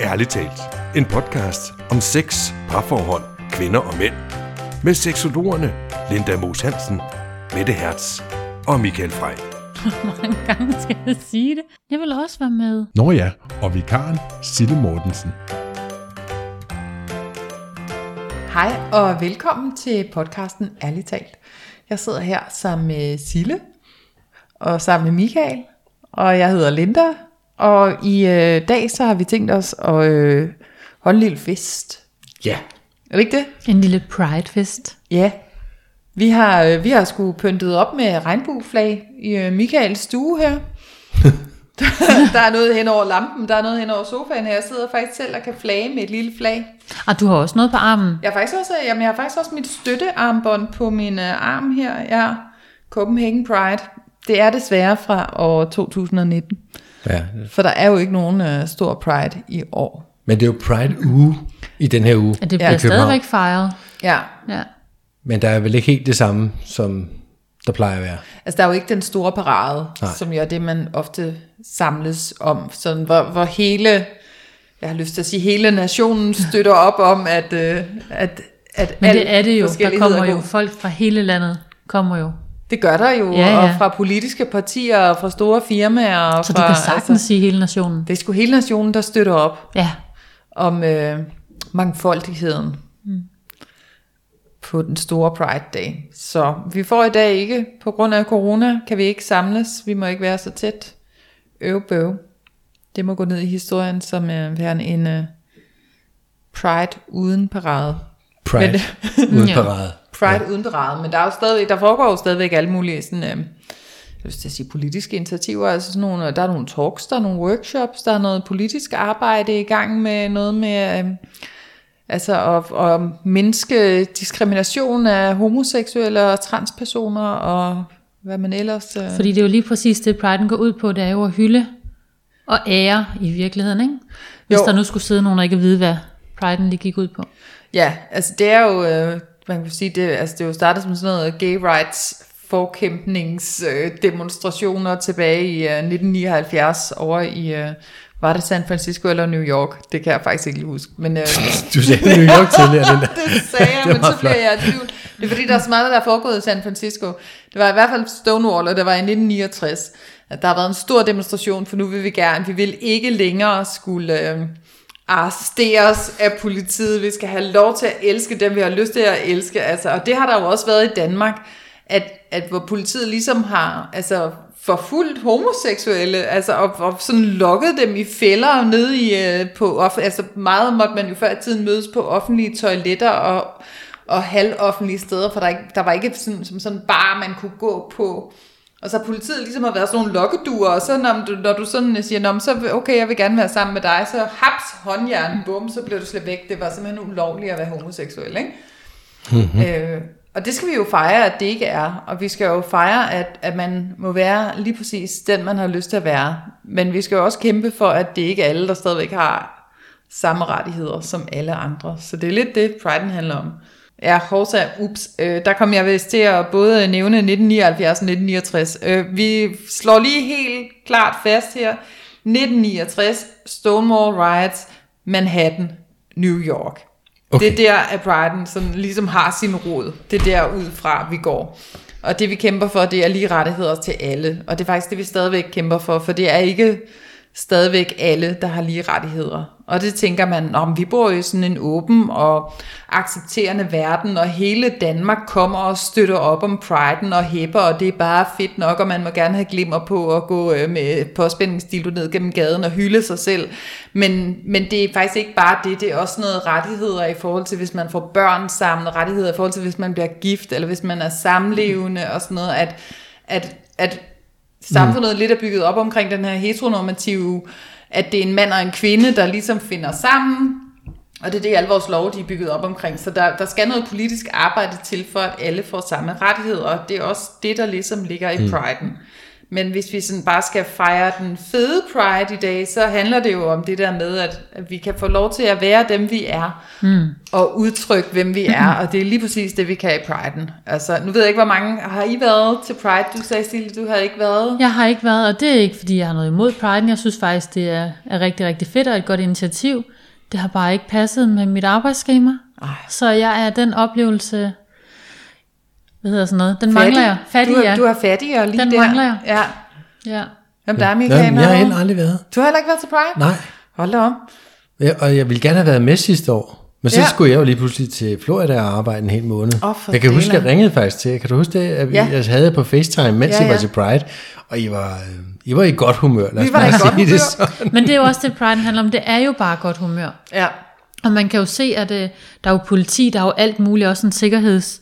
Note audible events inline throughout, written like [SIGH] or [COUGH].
Ærligt talt. En podcast om sex, parforhold, kvinder og mænd. Med seksologerne Linda Moos Hansen, Mette Hertz og Michael Frey. [LAUGHS] Hvor mange gange skal jeg sige det? Jeg vil også være med. Nå ja, og vikaren Sille Mortensen. Hej og velkommen til podcasten Ærligt talt. Jeg sidder her sammen med Sille og sammen med Michael, og jeg hedder Linda, og i øh, dag så har vi tænkt os at øh, holde en lille fest. Ja. Er det ikke det? En lille Pride-fest. Ja. Vi har, øh, vi har sgu pyntet op med regnbueflag i øh, Michaels stue her. [LAUGHS] der er noget hen over lampen, der er noget hen over sofaen her. Jeg sidder faktisk selv og kan flage med et lille flag. Og du har også noget på armen. Jeg har faktisk også, jamen jeg har faktisk også mit støttearmbånd på min øh, arm her. Ja, Copenhagen Pride. Det er desværre fra år 2019. Ja, For der er jo ikke nogen øh, stor Pride i år. men det er jo Pride uge i den her uge. At det Ja, bliver stadigvæk fejret. Ja, Ja. Men der er vel ikke helt det samme, som der plejer at være. altså der er jo ikke den store parade, Nej. som jo er det, man ofte samles om. Sådan, hvor, hvor hele, jeg har lyst til at sige, hele nationen støtter [LAUGHS] op om, at, øh, at, at Men det er det jo. Der kommer er jo folk fra hele landet. Kommer jo. Det gør der jo, Ja, ja. og fra politiske partier, og fra store firmaer. Og Så fra, du kan sagtens altså, sige hele nationen. det er sgu hele nationen, der støtter op. Ja. om øh, mangfoldigheden mm. på den store Pride Day. Så vi får i dag ikke, på grund af corona, kan vi ikke samles. Vi må ikke være så tæt. Øv bøv. Det må gå ned i historien som øh, værende en øh, Pride uden parade. Pride Men- uden [LAUGHS] parade. Pride ja. uden parade, men der er jo stadigvæk, der foregår jo stadigvæk alle mulige sådan, øh, jeg vil sige politiske initiativer, altså sådan nogle, der er nogle talks, der er nogle workshops, der er noget politisk arbejde i gang med noget med, øh, altså at, at mindske diskrimination af homoseksuelle og transpersoner og hvad man ellers... Øh, Fordi det er jo lige præcis det, Pride'en går ud på. Det er jo at hylde og ære i virkeligheden, ikke? Hvis Jo. der nu skulle sidde nogen, der ikke ved, hvad Pride'en lige gik ud på. Ja, altså det er jo, øh, man kan sige, det, altså det er jo startet som sådan noget gay rights forkæmpningsdemonstrationer øh, tilbage i øh, 1979 over i, øh, var det San Francisco eller New York? Det kan jeg faktisk ikke huske. Men, øh, [LAUGHS] Du sagde New York tidligere, [LAUGHS] den der. det sagde jeg, Det men så bliver flot. jeg i tvivl. Det er fordi, der er så meget, der er foregået i San Francisco. Det var i hvert fald Stonewall, og det var i 1969. At der har været en stor demonstration, for nu vil vi gerne, vi vil ikke længere skulle øh, arresteres af politiet. Vi skal have lov til at elske dem, vi har lyst til at elske. Altså, og det har der jo også været i Danmark, at, at hvor politiet ligesom har altså, forfulgt homoseksuelle, altså og, og sådan lokket dem i fælder nede i, øh, på, altså meget måtte man jo før i tiden mødes på offentlige toiletter og, og halvoffentlige steder, for der, ikke, der var ikke sådan, som sådan bare man kunne gå på. Og så har politiet ligesom har været sådan nogle lokkeduer, og så når du, når du sådan siger, Nå, så okay, jeg vil gerne være sammen med dig, så haps, håndjern, bum, så bliver du slet væk. Det var simpelthen ulovligt at være homoseksuel, ikke? Mm-hmm. Øh, og det skal vi jo fejre, at det ikke er. Og vi skal jo fejre, at, at man må være lige præcis den, man har lyst til at være. Men vi skal jo også kæmpe for, at det ikke er alle, der stadigvæk har samme rettigheder som alle andre. Så det er lidt det, Pride'en handler om. Ja, Horsa, ups, øh, der kom jeg vist til at både nævne 1979 og 1969. Øh, vi slår lige helt klart fast her. 1969, Stonewall Riots, Manhattan, New York. Okay. Det er der, at Brighton sådan ligesom har sin rod. Det er der ud fra, vi går. Og det vi kæmper for, det er lige rettigheder til alle. Og det er faktisk det, vi stadigvæk kæmper for, for det er ikke stadigvæk alle, der har lige rettigheder. Og det tænker man, om vi bor i sådan en åben og accepterende verden, og hele Danmark kommer og støtter op om priden og hæpper, og det er bare fedt nok, og man må gerne have glimmer på at gå øh, med påspændingsdildo ned gennem gaden og hylde sig selv. Men, men det er faktisk ikke bare det, det er også noget rettigheder i forhold til, hvis man får børn sammen, rettigheder i forhold til, hvis man bliver gift, eller hvis man er samlevende og sådan noget, at, at, at samfundet mm. lidt er bygget op omkring den her heteronormative, at det er en mand og en kvinde, der ligesom finder sammen, og det er det, alle vores lov, de er bygget op omkring. Så der, der skal noget politisk arbejde til, for at alle får samme rettigheder, og det er også det, der ligesom ligger i priden. Men hvis vi sådan bare skal fejre den fede Pride i dag, så handler det jo om det der med, at, at vi kan få lov til at være dem, vi er, mm. og udtrykke, hvem vi er, og det er lige præcis det, vi kan i Pride'en. Altså, nu ved jeg ikke, hvor mange har I været til Pride? Du sagde, Stille, du har ikke været. Jeg har ikke været, og det er ikke, fordi jeg har noget imod Pride. Jeg synes faktisk, det er, er rigtig, rigtig fedt og et godt initiativ. Det har bare ikke passet med mit arbejdsskema. Ej. Så jeg er den oplevelse, hvad hedder sådan noget, den mangler jeg. Fattig, du, er, ja. du er fattig og lige Den der. mangler jeg. Ja. ja. Hvem der er, Michael? men jeg har heller aldrig været. Du har heller ikke været til Pride? Nej. Hold da om. Ja, og jeg ville gerne have været med sidste år. Men så Ja. skulle jeg jo lige pludselig til Florida og arbejde en hel måned. For jeg kan huske, dælen. jeg ringede faktisk til. Kan du huske det? At vi, Ja. Jeg havde på FaceTime, mens Ja, ja, ja. var til Pride. Og I var, øh, I var i godt humør. Lad Vi os var i godt det humør. sådan. Men det er jo også det, Pride handler om. Det er jo bare godt humør. Ja. Og man kan jo se, at øh, der er jo politi, der er jo alt muligt, også en sikkerheds...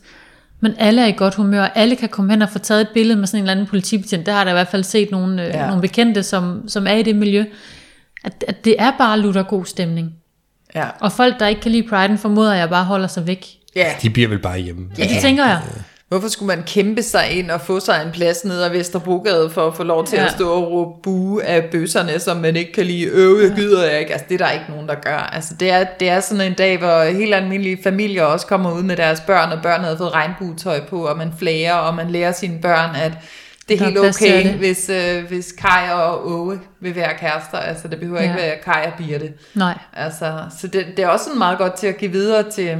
Men alle er i godt humør, alle kan komme hen og få taget et billede med sådan en eller anden politibetjent. Der har der i hvert fald set nogle, øh, Ja. ja. nogle bekendte, som, som er i det miljø. At, at det er bare lutter god stemning. Ja. Og folk, der ikke kan lide priden, formoder jeg bare holder sig væk. ja. De bliver vel bare hjemme. Ja, det tænker jeg. Hvorfor skulle man kæmpe sig ind og få sig en plads nede ad Vesterbrogade for at få lov til ja. At stå og råbe bue af bøsserne, som man ikke kan lide? Øv, jeg gider jeg ikke. Altså, det er der ikke nogen, der gør. Altså, det er, det er sådan en dag, hvor helt almindelige familier også kommer ud med deres børn, og børn har fået regnbuetøj på, og man flager, og man lærer sine børn, at det er helt okay, det. hvis, øh, hvis Kai og Åge vil være kærester. Altså, det behøver ja. ikke være Kai og Birte. Nej. Altså, så det, det er også sådan meget godt til at give videre til,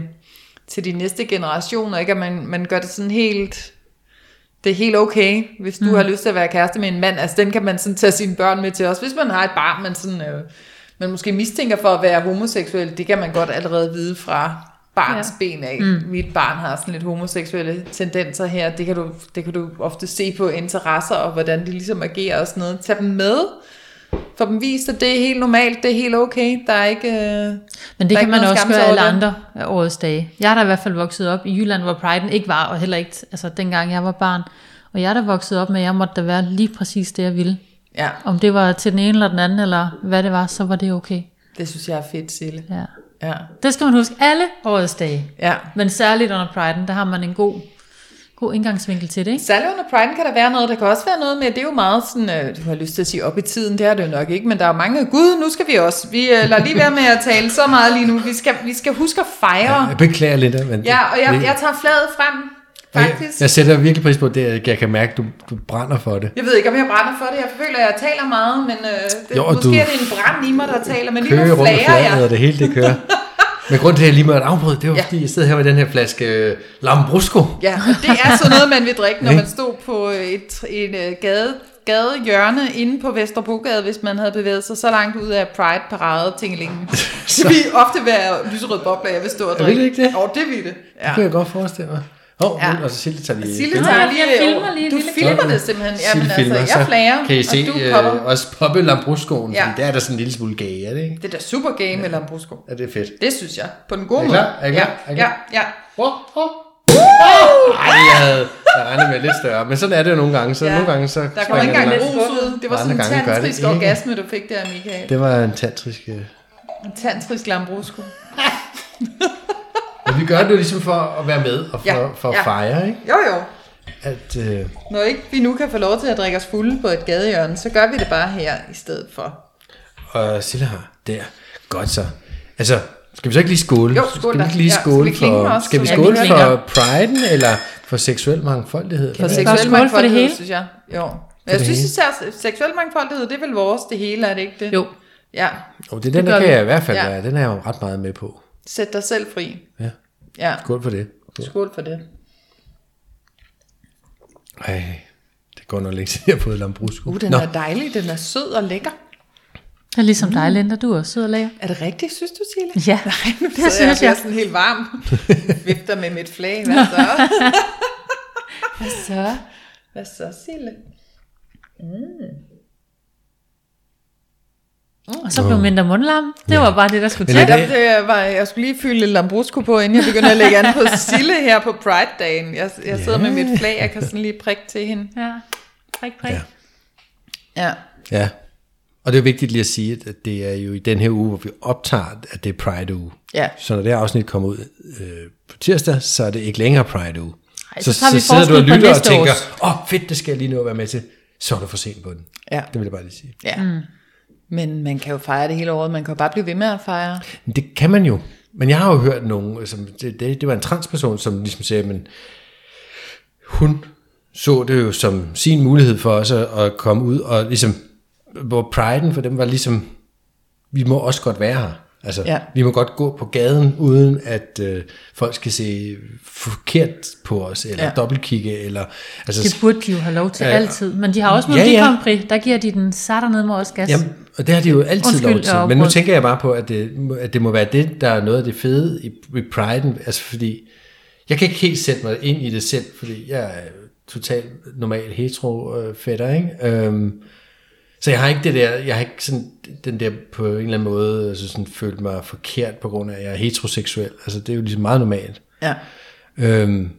til de næste generationer, ikke? At man, man gør det sådan helt, det er helt okay, hvis du mm. har lyst til at være kæreste med en mand. Altså, den kan man sådan tage sine børn med til også. Hvis man har et barn, man sådan, øh, man måske mistænker for at være homoseksuel, det kan man godt allerede vide fra barns ja. ben af. Mm. Mit barn har sådan lidt homoseksuelle tendenser her. Det kan, du, det kan du ofte se på interesser og hvordan de ligesom agerer og sådan noget. Tag dem med. For dem vist, at det er helt normalt, det er helt okay. Der er ikke... Øh, Men det kan man også gøre alle andre af årets dage. Jeg er da i hvert fald vokset op i Jylland, hvor Pride'en ikke var, og heller ikke altså, dengang jeg var barn. Og jeg er da vokset op med, at jeg måtte da være lige præcis det, jeg ville. ja, Om det var til den ene eller den anden, eller hvad det var, så var det okay. det synes jeg er fedt, Sille. Ja. Ja, Det skal man huske alle årets dage. ja. Men særligt under Pride'en, der har man en god, god indgangsvinkel til det, ikke? Særligt under Pride kan der være noget, der kan også være noget med, det er jo meget sådan, øh, du har lyst til at sige op i tiden, det er det jo nok ikke, men der er mange, gud, nu skal vi også, vi øh, lader lige være med at tale så meget lige nu, vi skal, vi skal huske at fejre. Jeg beklager lidt, men... Ja, og jeg, jeg tager flaget frem, og jeg, faktisk. jeg sætter virkelig pris på det, at jeg kan mærke, at du, du brænder for det. Jeg ved ikke, om jeg brænder for det. Jeg føler, at jeg taler meget, men øh, det, Jo, måske du- er det en brand i mig, der taler. Men lige nu flager jeg. og det hele det kører. [LAUGHS] Men grund til, at jeg lige måtte afbryde, det var Ja. fordi, jeg sidder her med den her flaske øh, Lambrusco. Ja, og det er sådan noget, man vil drikke, når [LAUGHS] man stod på et, en øh, gade, gadehjørne inde på Vesterbrogade, hvis man havde bevæget sig så langt ud af Pride-parade tingelingen. [LAUGHS] Det vil ofte være lyserød bobler, jeg vil stå og drikke. det ikke det? Jo, det vil det. Det Ja. kunne jeg godt forestille mig. Åh, oh, Ja. ja. og så Silje tager lige... Sille billeder. tager jeg lige filmer over. lige Du lille filmer det simpelthen. Ja, men altså, filmer, jeg flager, Kan I se og du øh, popper. også poppe Lambruscoen? Ja. Ja. Det er da sådan en lille smule gay, er det ikke? Det er da super gay med Lambrusco. Ja, det er fedt. Det synes jeg. På den gode Er I måde. klar? Er I klar? Er I Ja, ja, klar? ja. Oh, oh. Ej, jeg havde jeg regnede med lidt større, men sådan er det jo nogle gange. Så Ja. nogle gange så Der kommer ikke engang det lidt ud. Det var sådan en det tantrisk ikke. orgasme, du fik der, Michael. Det var en tantrisk... øh, En tantrisk Lambrusco. [LAUGHS] Men vi gør det jo ligesom for at være med og for, Ja. for at Ja. fejre, ikke? Jo, jo. At, øh, Når ikke vi nu kan få lov til at drikke os fulde på et gadehjørne, så gør vi det bare her i stedet for. og Silla har der. Godt så. Altså, skal vi så ikke lige skåle? Jo, skål Skal vi ikke lige Ja, skal skåle vi klinge for... også? Skal vi Ja, vi skåle klinger. for priden, eller for seksuel mangfoldighed? For seksuel skåle for det mangfoldighed, hele? synes jeg. Jo. Men jeg det synes hele? især, at seksuel mangfoldighed, det er vel vores det hele, er det ikke det? Jo. Ja. Oh, det, den gør der kan vi. jeg i hvert fald Ja. være. Den er jeg jo ret meget med på. Sæt dig selv fri. Ja. Ja. Skål for det. Skål for det. Ej, det går nok længe siden, jeg har fået Lambrusco. Uh, den Nå, er dejlig. Den er sød og lækker. Det er ligesom dig, Linda. Du er også sød og lækker. Er det rigtigt, synes du, Sille? Ja, [LAUGHS] Nej, nu det synes jeg, jeg. bliver sådan helt varm. [LAUGHS] Vifter med mit flag. Hvad så? [LAUGHS] Hvad så? Hvad så, Sille? Og så blev mindre mundlam. Det var bare det, der skulle til. det- var, jeg skulle lige fylde lidt Lambrusco på, inden jeg begynder at lægge an på Sille her på Pride-dagen. Jeg, jeg sidder med mit flag, jeg kan sådan lige prikke til hende. Ja, prik, prik. Ja. Ja. Ja, og det er vigtigt lige at sige, at det er jo i den her uge, hvor vi optager, at det er Pride-uge. Ja. Så når det her afsnit kommer ud øh, på tirsdag, så er det ikke længere Pride-uge. Ej, så tager vi sidder du og lytter og tænker, åh oh, fedt, det skal jeg lige nå at være med til. så er du for sent på den. Ja. Det vil jeg bare lige sige. Ja. Mm. Men man kan jo fejre det hele året. Man kan jo bare blive ved med at fejre. Det kan man jo. Men jeg har jo hørt nogen, som, det, det, det var en transperson, som ligesom sagde, men hun så det jo som sin mulighed for os at, at komme ud, og ligesom, hvor priden for dem var ligesom, vi må også godt være her. Altså, Ja. ja. vi må godt gå på gaden, uden at øh, folk skal se forkert på os, eller Ja. ja. dobbeltkigge, eller... Altså, Det burde de jo have lov til Ja, ja, ja. altid. Men de har også Ja, Melodi ja. Grand Prix. Der giver de den satter ned med os gas. Jamen, og det har de jo altid Undskyld, lov til. Men nu tænker jeg bare på, at det, må- at det må være det, der er noget af det fede i, i Pride'en. Altså fordi, jeg kan ikke helt sætte mig ind i det selv, fordi jeg er totalt normal hetero øh, fætter, ikke? Øhm, så jeg har ikke det der, jeg har ikke sådan den der på en eller anden måde altså sådan, følt mig forkert på grund af, at jeg er heteroseksuel. Altså det er jo ligesom meget normalt. Ja. Øhm,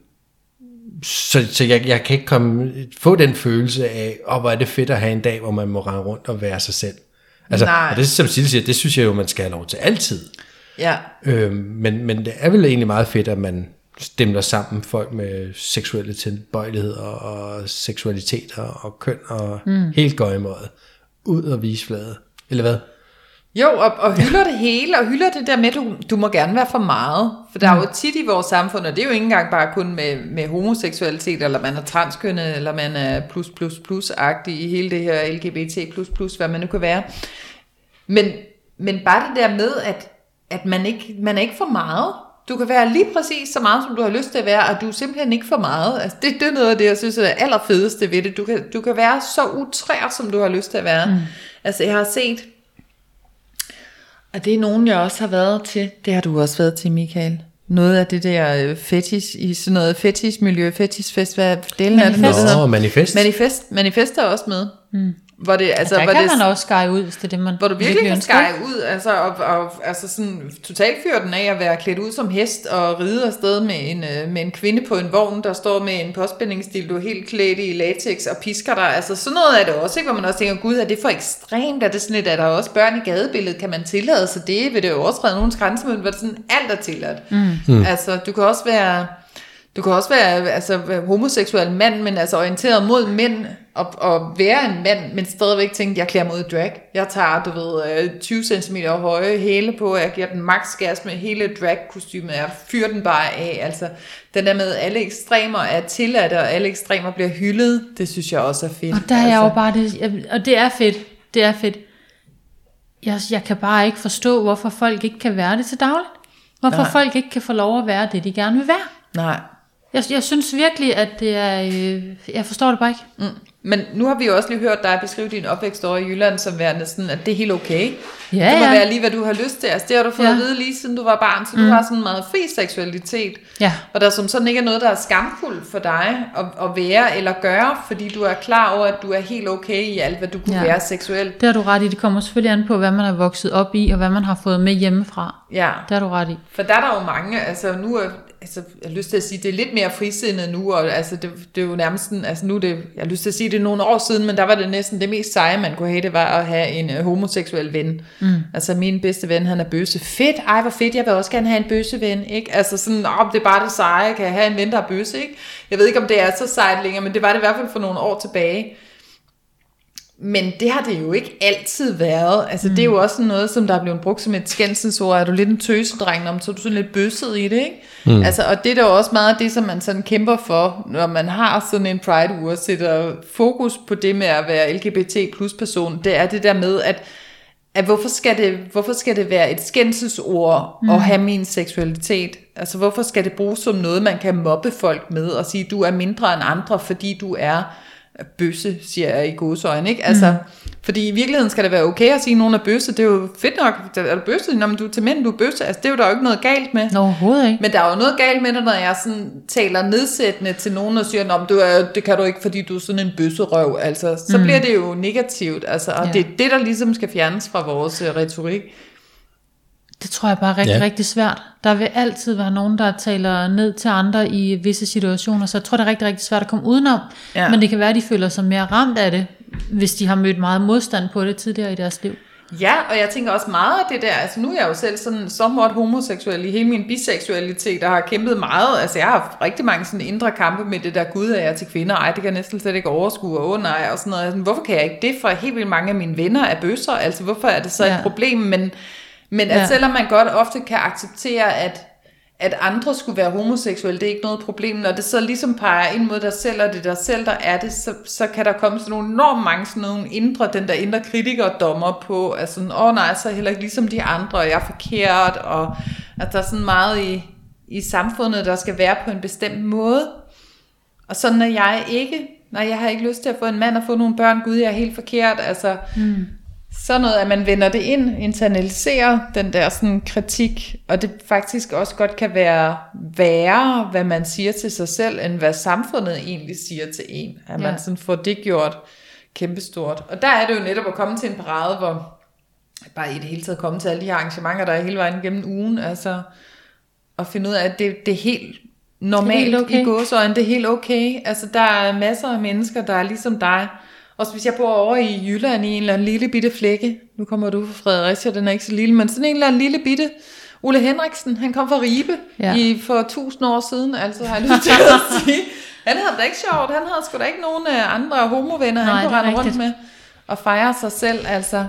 så så jeg, jeg kan ikke komme, få den følelse af, åh, hvor er det fedt at have en dag, hvor man må rende rundt og være sig selv. Altså, Nej. og det, som Sille siger, det synes jeg jo, man skal have lov til altid. Ja. Øhm, men, men det er vel egentlig meget fedt, at man stemler sammen folk med seksuelle tilbøjeligheder og seksualiteter og køn og mm. helt gøjemåret ud og vise flade. Eller hvad? Jo, og, og hylder det hele, og hylder det der med, du, du må gerne være for meget. For der er jo tit i vores samfund, og det er jo ikke engang bare kun med, med homoseksualitet, eller man er transkønnet, eller man er plus plus plus-agtig i hele det her LGBT plus plus, hvad man nu kan være. Men, men bare det der med, at, at man, ikke, man er ikke for meget. Du kan være lige præcis så meget, som du har lyst til at være, og du er simpelthen ikke for meget. Altså, det, det er noget af det, jeg synes er det allerfedeste ved det. Du kan, du kan være så utrær, som du har lyst til at være. Mm. Altså, jeg har set og det er nogen, jeg også har været til. Det har du også været til, Michael. Noget af det der øh, fetish, i sådan noget fetishmiljø, fetishfest, hvad delen er det? Nå, manifest. Manifest. Manifest er også med. Mm. Hvor det, altså, Altså, der hvor kan det, man også skære ud, hvis det er det, man hvor du virkelig kan skære ud, altså, og, og altså sådan totalt fyre den af at være klædt ud som hest og ride afsted med en, øh, med en kvinde på en vogn, der står med en påspændingsstil, du er helt klædt i latex og pisker dig. Altså sådan noget er det også, ikke? hvor man også tænker, gud, er det for ekstremt? Er det sådan lidt, er der også børn i gadebilledet? Kan man tillade sig det? Vil det jo overtræde nogens grænse? Men hvor det sådan, alt er tilladt. Mm. Altså, du kan også være... Du kan også være altså, homoseksuel mand, men altså orienteret mod mænd, og, og være en mand, men stadigvæk tænke, jeg klæder mig ud i drag. Jeg tager, du ved, øh, 20 cm høje hæle på, jeg giver den max gas med hele drag-kostymet, jeg fyrer den bare af. Altså, den der med, at alle ekstremer er tilladt, og alle ekstremer bliver hyldet, det synes jeg også er fedt. Og der er altså. jo bare det, og det er fedt, det er fedt. Jeg, jeg kan bare ikke forstå, hvorfor folk ikke kan være det til dagligt. Hvorfor Nej. folk ikke kan få lov at være det, de gerne vil være. Nej. Jeg, jeg synes virkelig, at det er... Øh, jeg forstår det bare ikke. Mm. Men nu har vi jo også lige hørt dig beskrive din opvækst over i Jylland som værende sådan, at det er helt okay. Ja, det må ja. være lige, hvad du har lyst til. Altså, det har du fået Ja. at vide lige siden du var barn, så du har sådan meget fri seksualitet. Ja. Og der som sådan ikke er noget, der er skamfuldt for dig at, at være eller gøre, fordi du er klar over, at du er helt okay i alt, hvad du kunne Ja. være seksuelt. Det har du ret i. Det kommer selvfølgelig an på, hvad man er vokset op i, og hvad man har fået med hjemmefra. Ja. Det har du ret i. For der er der jo mange, altså nu er, altså, jeg har lyst til at sige, det er lidt mere frisindet nu, og altså, det, det er jo nærmest sådan, altså nu det, jeg har lyst til at sige, det er nogle år siden, men der var det næsten det mest seje, man kunne have, det var at have en uh, homoseksuel ven. Mm. Altså min bedste ven, han er bøsse. Fedt, ej hvor fedt, jeg vil også gerne have en bøsse ven, ikke? Altså sådan, oh, det er bare det seje, kan jeg have en ven, der er bøsse, ikke? Jeg ved ikke, om det er så sejt længere, men det var det i hvert fald for nogle år tilbage. Men det har det jo ikke altid været. Altså, mm. det er jo også sådan noget, som der er blevet brugt som et skændselsord. Er du lidt en tøsedreng, om, så er du sådan lidt bøsset i det, ikke? Mm. Altså, og det er da jo også meget af det, som man sådan kæmper for, når man har sådan en Pride-uge og sætter fokus på det med at være LGBT plus person. Det er det der med, at, at hvorfor, skal det, hvorfor skal det være et skændselsord mm. at have min seksualitet? Altså, hvorfor skal det bruges som noget, man kan mobbe folk med og sige, du er mindre end andre, fordi du er bøsse, siger jeg i godsøjne, ikke? Altså, mm. fordi i virkeligheden skal det være okay at sige, at nogen er bøsse. Det er jo fedt nok. Er du bøsse? Nå, men du er til mænd, du er bøsse. Altså, det er jo der jo ikke noget galt med. Nå, overhovedet ikke. Men der er jo noget galt med det, når jeg sådan taler nedsættende til nogen og siger, at du er, det kan du ikke, fordi du er sådan en bøsserøv. Altså, så mm. bliver det jo negativt. Altså, og Ja. det er det, der ligesom skal fjernes fra vores uh, retorik. Det tror jeg bare er rigtig, Ja. rigtig svært. Der vil altid være nogen, der taler ned til andre i visse situationer, så jeg tror, det er rigtig, rigtig svært at komme udenom. Ja. Men det kan være, at de føler sig mere ramt af det, hvis de har mødt meget modstand på det tidligere i deres liv. Ja, og jeg tænker også meget af det der, altså nu er jeg jo selv sådan somewhat homoseksuel i hele min biseksualitet, og har kæmpet meget, altså jeg har haft rigtig mange sådan indre kampe med det der, gud er jeg til kvinder, ej det kan jeg næsten slet ikke overskue, og åh nej, og sådan noget, altså, hvorfor kan jeg ikke det, for helt vildt mange af mine venner er bøsser, altså hvorfor er det så Ja. et problem, men, men at Ja. selvom man godt ofte kan acceptere, at at andre skulle være homoseksuelle, det er ikke noget problem. Når det så ligesom peger ind mod dig selv, og det er dig selv, der er det, så, så kan der komme sådan nogle enormt mange sådan nogle indre, den der indre kritikerdommer på, at sådan, åh nej, så er jeg heller ikke ligesom de andre, og jeg er forkert, og at der er sådan meget i, i samfundet, der skal være på en bestemt måde. Og sådan er jeg ikke. Nej, jeg har ikke lyst til at få en mand og få nogle børn. Gud, jeg er helt forkert. Altså, mm. Sådan noget, at man vender det ind, internaliserer den der sådan kritik, og det faktisk også godt kan være værre, hvad man siger til sig selv, end hvad samfundet egentlig siger til en. At man Ja. sådan får det gjort kæmpestort. Og der er det jo netop at komme til en parade, hvor bare i det hele taget komme til alle de her arrangementer, der er hele vejen gennem ugen, altså at finde ud af, at det, det er helt normalt helt okay. i gåsøjne, det er helt okay. Altså der er masser af mennesker, der er ligesom dig. Også hvis jeg bor over i Jylland i en eller anden lille bitte flække. Nu kommer du fra Fredericia, den er ikke så lille, men sådan en eller anden lille bitte. Ole Henriksen, han kom fra Ribe Ja. i, for tusind år siden, altså har jeg lyst til at [LAUGHS] sige. Han havde det ikke sjovt, han havde sgu da ikke nogen øh, andre homovenner, Nej, han kunne rende rundt med og fejre sig selv, altså.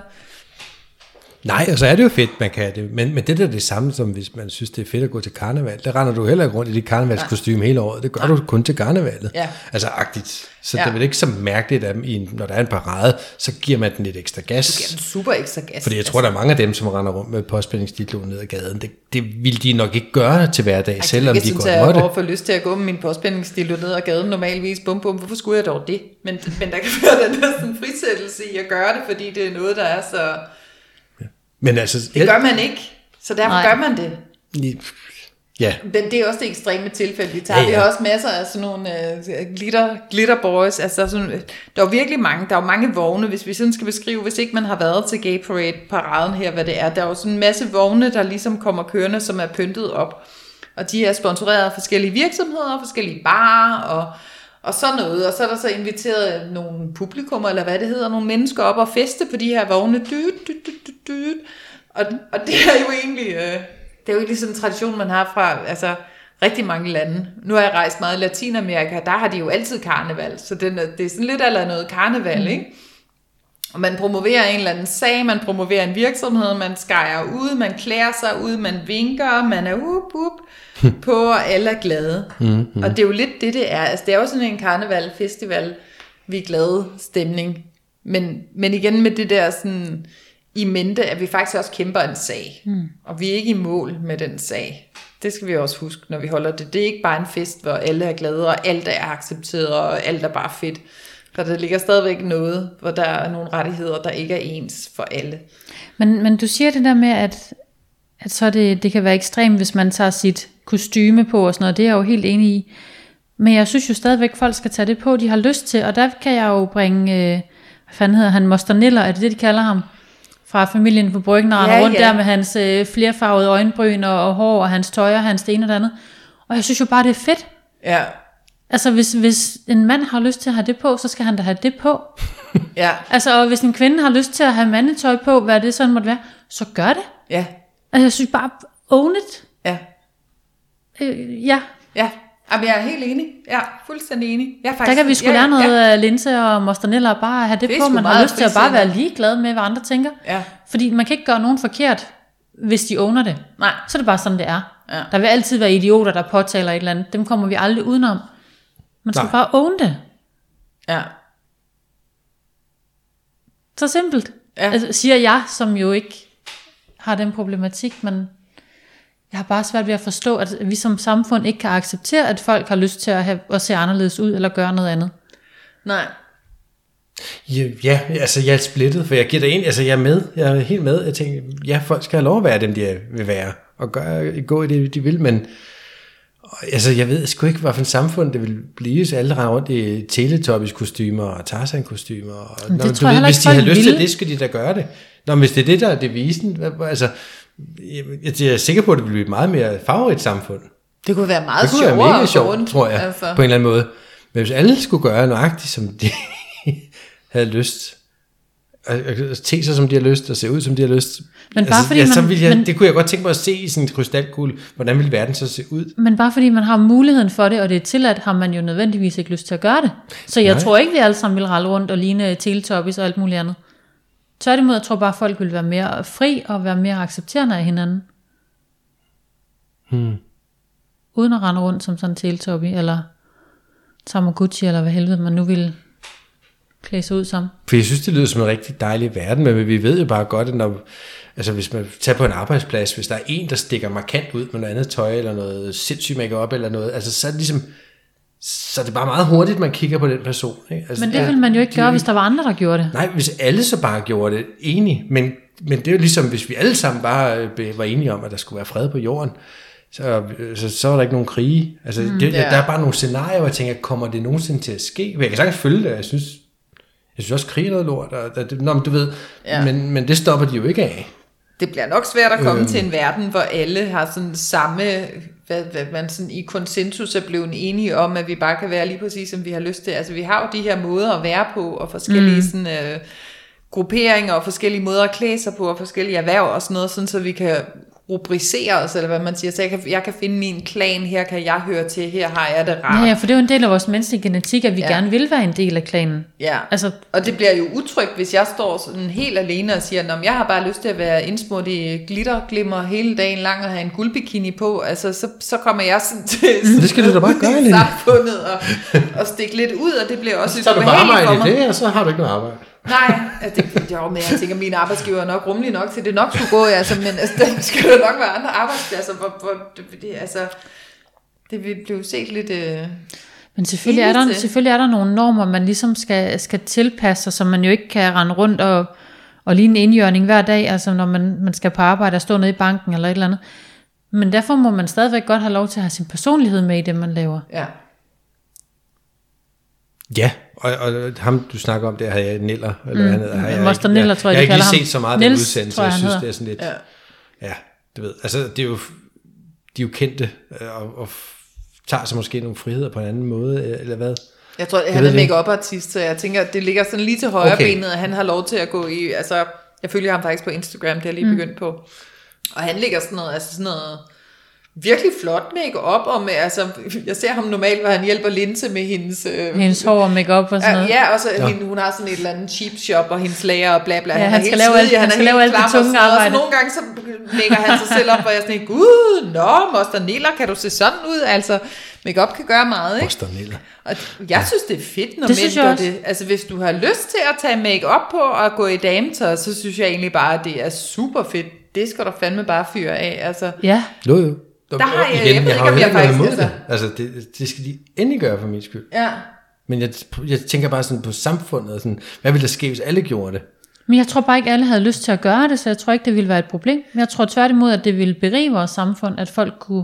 Nej, og så er det jo fedt, man kan det. Men, men det er det samme, som hvis man synes, det er fedt at gå til karneval. Der render du heller ikke rundt i dit karnevalskostyme hele året. Det gør du kun til karnevalet. Ja. Altså agtigt. Så Ja. det er vel ikke så mærkeligt, at i en, når der er en parade, så giver man den lidt ekstra gas. Det er en super ekstra gas. Fordi jeg tror, der er mange af dem, som render rundt med påspændingsditlo ned ad gaden. Det, det vil de nok ikke gøre til hverdag, selvom de jeg godt jeg måtte. har for lyst til at gå med min påspændingsstil ned ad gaden normalvis. Bum, bum. Hvorfor skulle jeg dog det? Men, men der kan [LAUGHS] være den der sådan frisættelse i at gøre det, fordi det er noget, der er så... Men altså, Det gør man ikke. Så derfor Nej. Gør man det. ja, Men det er også det ekstreme tilfælde, vi tager. Ja, Ja. Vi har også masser af sådan nogle uh, glitter, glitter boys. Altså, der, er sådan, der er virkelig mange, der er jo mange vogne, hvis vi sådan skal beskrive, hvis ikke man har været til Gay Parade paraden her, hvad det er. Der er jo sådan en masse vogne, der ligesom kommer kørende, som er pyntet op. Og de er sponsoreret af forskellige virksomheder, forskellige barer og, og sådan noget. Og så er der så inviteret nogle publikummer, eller hvad det hedder, nogle mennesker op og feste på de her vogne. Dyt, dyt, dyt, dyt, dyt. Og, og det er jo egentlig... Øh, det er jo egentlig sådan en tradition, man har fra altså, rigtig mange lande. Nu har jeg rejst meget i Latinamerika, der har de jo altid karneval, så det, er- det er sådan lidt eller noget karneval, mm. ikke? Og man promoverer en eller anden sag, man promoverer en virksomhed, man skærer ud, man klæder sig ud, man vinker, man er up, up [LAUGHS] på, og alle er glade. Mm, Og det er jo lidt det, det er. Altså, det er jo sådan en karneval, festival, vi er glade stemning. Men, men igen med det der sådan i mente, at vi faktisk også kæmper en sag. Mm. Og vi er ikke i mål med den sag. Det skal vi også huske, når vi holder det. Det er ikke bare en fest, hvor alle er glade, og alt er accepteret, og alt er bare fedt. For der ligger stadigvæk noget, hvor der er nogle rettigheder, der ikke er ens for alle. Men, men du siger det der med, at, at så det, det kan være ekstremt, hvis man tager sit kostyme på og sådan noget. Det er jeg jo helt enig i. Men jeg synes jo stadigvæk, folk skal tage det på, de har lyst til. Og der kan jeg jo bringe, øh, hvad fanden hedder han, Moster Niller, er det det, de kalder ham? Fra familien på bryggen, og Ja, rundt ja. der med hans øh, flerfarvede øjenbryn og, og hår, og hans tøj og hans det ene og det andet. Og jeg synes jo bare, det er fedt. Ja, Altså, hvis, hvis en mand har lyst til at have det på, så skal han da have det på. [LAUGHS] ja, Altså, og hvis en kvinde har lyst til at have mandetøj på, hvad det sådan måtte være, så gør det. ja, Altså, jeg synes bare, own it. ja, Øh, ja, ja. Jamen, jeg er helt enig. Er fuldstændig enig. Jeg er der faktisk, kan vi sgu ja, lære noget Ja, af Linse og Mostanella, og bare have det, Det på. Man har lyst til at bare være ligeglad med, hvad andre tænker. ja. Fordi man kan ikke gøre nogen forkert, hvis de owner det. Nej. Så er det bare sådan, det er. Ja. Der vil altid være idioter, der påtaler et eller andet. Dem kommer vi aldrig udenom. Man skal Nej. bare own det. Ja. Så simpelt. Ja. Altså, siger jeg, som jo ikke har den problematik, men jeg har bare svært ved at forstå, at vi som samfund ikke kan acceptere, at folk har lyst til at, have, at se anderledes ud, eller gøre noget andet. Nej. Ja, ja, altså jeg er splittet, for jeg giver det ind, altså jeg er med, jeg er helt med, jeg tænker, ja, folk skal have lov at være dem, de vil være, og gøre, gå i det, de vil, men altså jeg ved sgu ikke, hvilken samfund det vil blive, så alle render rundt i teletubbies kostymer og Tarzan kostymer, og, det Nå, tror jeg heller hvis de har lyst til det, skal de da gøre det. Nå, men hvis det er det, der er devisen, hvad- altså, jeg, jeg er sikker på, at det vil blive et meget mere farverigt samfund. Det kunne være meget Det kunne være sjovere mega at gå sjovt, tror jeg, Altså. på en eller anden måde. Men hvis alle skulle gøre nøjagtigt, som de [LAUGHS] havde lyst, te sig, som de har lyst, og se ud, som de har lyst. Men bare fordi ja, så man- vil jeg, men- det kunne jeg godt tænke mig at se i sådan en krystalkugle. Hvordan vil verden så se ud? Men bare fordi man har muligheden for det, og det er tilladt, har man jo nødvendigvis ikke lyst til at gøre det. Så jeg Nej. tror ikke, vi alle sammen vil ralle rundt og ligne teletubbies og alt muligt andet. Tværtimod, jeg tror bare, at folk vil være mere fri og være mere accepterende af hinanden. Hmm. Uden at rende rundt som sådan en teletubby, eller Tamagotchi, eller hvad helvede man nu vil klæde sig ud som. For jeg synes, det lyder som en rigtig dejlig verden, men vi ved jo bare godt, at når, altså hvis man tager på en arbejdsplads, hvis der er en, der stikker markant ud med noget andet tøj, eller noget sindssygt makeup eller noget, altså så er det ligesom, så er det bare meget hurtigt, man kigger på den person. Ikke? Altså, Men det ville man jo ikke de- gøre, hvis der var andre, der gjorde det. Nej, hvis alle så bare gjorde det, enig, men, men det er jo ligesom, hvis vi alle sammen bare øh, var enige om, at der skulle være fred på jorden, så, så, så var der ikke nogen krige. Altså, mm, det, ja. der er bare nogle scenarier, hvor jeg tænker, kommer det nogensinde til at ske? Men jeg kan sagtens følge det, jeg synes, jeg synes også, krig er noget lort, og, og det, nå, men du ved, Ja. men, men det stopper de jo ikke af. Det bliver nok svært at komme Øhm. øh. til en verden, hvor alle har sådan samme, hvad, hvad man sådan i konsensus er blevet enige om, at vi bare kan være lige præcis, som vi har lyst til. Altså vi har jo de her måder at være på, og forskellige mm. sådan, øh, grupperinger, og forskellige måder at klæde sig på, og forskellige erhverv og sådan noget, sådan så vi kan rubricere os, eller hvad man siger. Så jeg kan, jeg kan finde min klan, her kan jeg høre til, her har jeg det rart. Ja, ja, for det er jo en del af vores menneskelige genetik, at vi Ja. gerne vil være en del af klanen. Ja. Altså, Og det bliver jo utrygt, hvis jeg står sådan helt alene og siger, at jeg har bare lyst til at være indsmurt i glitterglimmer hele dagen lang og have en guldbikini på. Altså, så, så kommer jeg sådan [LAUGHS] til sådan Det skal du da bare gøre, Lene. samfundet og, og stikke lidt ud, og det bliver også lidt Så er du bare ubehageligt arbejde i det, og så har du ikke noget arbejde. Nej, altså, det, jo, men jeg tænker, at mine arbejdsgiver er nok rummelig nok til, det nok skulle gå, altså, men altså, der skal der nok være andre arbejdspladser, hvor, hvor det, det, altså, det vil blive set lidt... Øh, Men selvfølgelig er, der, selvfølgelig er der nogle normer, man ligesom skal, skal tilpasse sig, så man jo ikke kan rende rundt og, og ligne en indjørning hver dag, altså når man, man skal på arbejde og stå nede i banken eller et eller andet. Men derfor må man stadigvæk godt have lov til at have sin personlighed med i det, man laver. ja. Ja, og, og ham du snakker om, der har jeg Niller, eller hvad han hedder. har jeg Moster ikke- Niller, tror jeg, jeg, de jeg har ikke lige set så meget af Niels, den udsendelse, tror jeg, jeg synes, hedder. det er sådan lidt, Ja. ja, du ved, altså det er jo, de er jo kendte, øh, og, og tager sig måske nogle friheder på en anden måde, øh, eller hvad? Jeg tror, Jeg han er det ikke. make artist så jeg tænker, at det ligger sådan lige til højre Okay. benet, at han har lov til at gå i, altså, jeg følger ham faktisk på Instagram, det er jeg lige Mm. begyndt på. Og han ligger sådan noget, altså sådan noget, virkelig flot make-up, og med, altså, jeg ser ham normalt, hvor han hjælper Linse med hendes... Øh, Hendes hår og makeup og sådan Ja, noget. ja, og så ja. Hende, hun har sådan et eller andet cheap shop, og hendes lager og bla bla. Ja, er han skal lave alt- han er skal lave alt det tunge noget, og arbejde. Så nogle gange så lægger han sig selv op, og jeg er sådan, gud, nå, Moster Niller, kan du se sådan ud? Altså, makeup kan gøre meget, ikke? Moster Niller. Og jeg synes, det er fedt, når Det mænd gør det. Altså, hvis du har lyst til at tage make-up på og gå i dametøj, så synes jeg egentlig bare, at det er super fedt. Det skal du fandme bare fyre af. Altså, Ja, Jo, jo. Der har jeg- Igen, jeg ved ikke, har jo om jeg ikke faktisk- imod det. Altså, det, det skal de endelig gøre for min skyld. ja. Men jeg, jeg tænker bare sådan på samfundet, og sådan, hvad ville der ske, hvis alle gjorde det? men jeg tror bare ikke, alle havde lyst til at gøre det, så jeg tror ikke, det ville være et problem. Men jeg tror tværtimod, at det ville berige vores samfund, at folk kunne,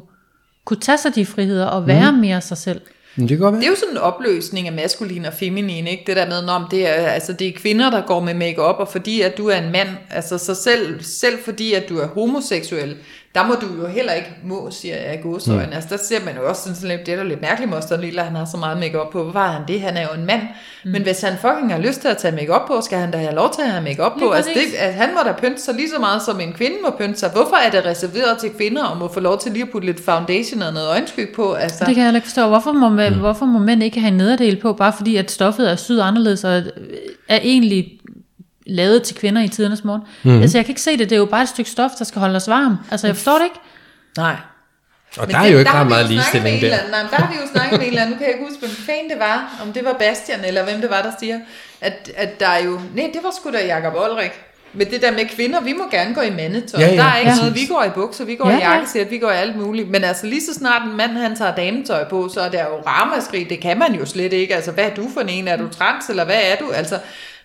kunne tage sig de friheder og være mm. mere sig selv. Men det godt. Det er jo sådan en opløsning af maskulin og feminin, ikke? Det der med, om det er, altså, det er kvinder, der går med makeup og fordi at du er en mand, altså så selv, selv fordi at du er homoseksuel, der må du jo heller ikke må, siger jeg i gåsøjne. Mm. Altså der ser man jo også sådan, sådan lidt, det er da lidt mærkeligt, Moster Lille, at han har så meget makeup på. Har han det? Han er jo en mand. Mm. Men hvis han fucking har lyst til at tage makeup på, skal han da have lov til at have makeup på. Lige Altså det, at han må da pynte sig lige så meget, som en kvinde må pynte sig. Hvorfor er det reserveret til kvinder, og må få lov til lige at putte lidt foundation og noget øjenskyg på? Altså, Det kan jeg ikke forstå. Hvorfor må, man, mm. hvorfor må mænd ikke have en nederdel på, bare fordi at stoffet er syet anderledes, og er egentlig lavet til kvinder i tidernes morgen? Mm. Altså jeg kan ikke se det, det er jo bare et stykke stof, der skal holde os varm. Altså jeg forstår det ikke. nej. Og Men der er jo ikke ret meget ligestilling der. eller anden- Nej, men der har vi jo snakket med en eller anden, nu kan jeg ikke huske, hvem fanden det var, om det var Bastian, eller hvem det var, der siger, at, at der er jo, nej, det var sgu da Jacob Olrik, men det der med kvinder, vi må gerne gå i mandetøj. Ja, ja, der er ikke ja. noget, vi går i bukser, vi går Ja, i ja. jakkesæt, vi går i alt muligt. Men altså lige så snart en mand han tager dametøj på, så er der jo ramaskrig. Det kan man jo slet ikke. Altså hvad er du for en? Er du trans, eller hvad er du? Altså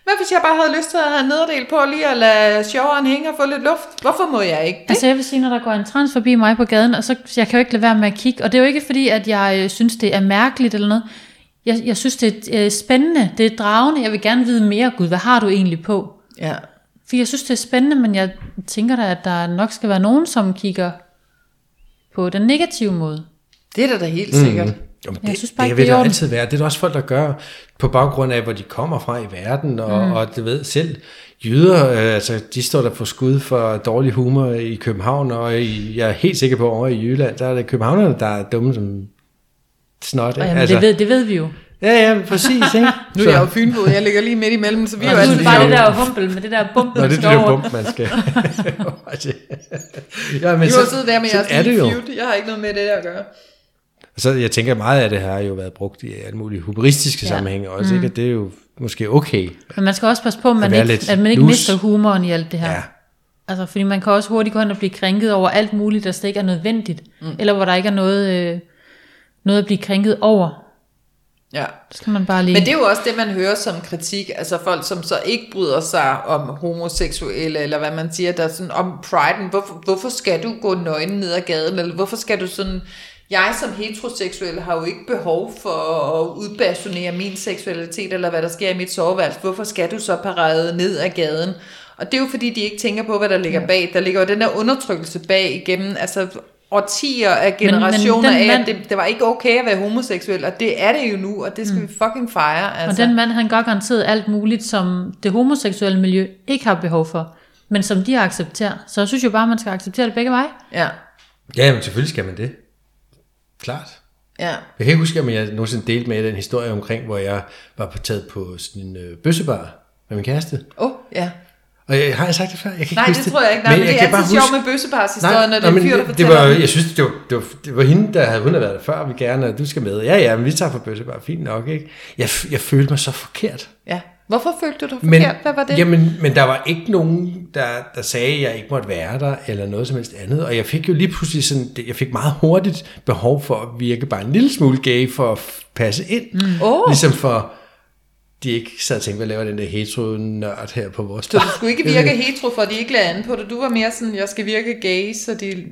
hvad hvis jeg bare havde lyst til at have en nederdel på, lige at lade sjoveren hænge og få lidt luft? Hvorfor må jeg ikke det? Altså jeg vil sige, når der går en trans forbi mig på gaden, og så jeg kan jo ikke lade være med at kigge, og det er jo ikke fordi, at jeg øh, synes, det er mærkeligt eller noget. Jeg, jeg synes, det er øh, spændende, det er dragende, jeg vil gerne vide mere. Gud, hvad har du egentlig på? Ja. For jeg synes, det er spændende, men jeg tænker da, at der nok skal være nogen, som kigger på den negative måde. Det er da da helt sikkert. Jamen, Jeg det, synes bare det vil det er der altid være. Det er der også folk, der gør på baggrund af, hvor de kommer fra i verden, og, mm. og du ved, selv jyder, øh, altså, de står der på skud for dårlig humor i København, og i, jeg er helt sikker på, over i Jylland, der er det københavnerne, der er dumme som snot. Og ikke? jamen, altså, det, ved, det ved vi jo. Ja, ja, præcis, ikke? [LAUGHS] Nu er jeg jo fynbo, jeg ligger lige midt imellem, så vi er jo nu er altid det bare det der humpel med det der bump, Nå, det er det der bump, man skal. [LAUGHS] [LAUGHS] ja, men Vi må sidde der med jeres er det jo. feud. Jeg har ikke noget med det der at gøre. Så jeg tænker, meget af det her har jo været brugt i alle mulige humoristiske Ja. sammenhænge også, mm. ikke? Og det er jo måske okay. Men man skal også passe på, at man, ikke, at man ikke mister humoren i alt det her. Ja. Altså, fordi man kan også hurtigt gå hen og blive krænket over alt muligt, der slet ikke er nødvendigt. Mm. Eller hvor der ikke er noget, øh, noget at blive krænket over. Ja. Så skal man bare lige... Men det er jo også det, man hører som kritik, altså folk, som så ikke bryder sig om homoseksuelle, eller hvad man siger, der er sådan om priden, hvorfor, hvorfor skal du gå nøgen ned ad gaden, eller hvorfor skal du sådan, jeg som heteroseksuel har jo ikke behov for at udbasonere min seksualitet, eller hvad der sker i mit soveværelse, hvorfor skal du så parade ned ad gaden? Og det er jo fordi, de ikke tænker på, hvad der ligger bag. Der ligger jo den der undertrykkelse bag igennem, altså årtier af men generationer den af, mand- at det, det var ikke okay at være homoseksuel, og det er det jo nu, og det skal mm. vi fucking fejre. Og Altså. den mand, han gør garanteret alt muligt, som det homoseksuelle miljø ikke har behov for, men som de accepterer. Så jeg synes jo bare, man skal acceptere det begge veje. Ja, Ja, men selvfølgelig skal man det. Klart. ja. Jeg kan ikke huske, om jeg nogensinde delte med den historie omkring, hvor jeg var på taget på sådan en øh, bøssebar med min kæreste. Åh, oh, ja. Og jeg, har jeg sagt det før? Jeg kan ikke Nej, huske det tror jeg ikke. Nej, men, men det er altid sjovt med bøsseparshistorien, når det er en fyr, der det, det var, det. jeg synes, det var, det, var, det var hende, der havde hun havde været der før, og vi gerne, og du skal med. Ja, ja, men vi tager på bøssebar, fint nok, ikke? Jeg, jeg følte mig så forkert. Ja. Hvorfor følte du dig Men, forkert? Hvad var det? Jamen, men der var ikke nogen, der, der sagde, at jeg ikke måtte være der, eller noget som helst andet. Og jeg fik jo lige pludselig sådan, jeg fik meget hurtigt behov for at virke bare en lille smule gay, for at passe ind. Mm. Åh. Ligesom for, de ikke sad og tænkte, hvad laver den der hetero-nørd her på vores Så bar? du skulle ikke virke hetero, for de ikke lagde an på det. Du var mere sådan, jeg skal virke gay, så de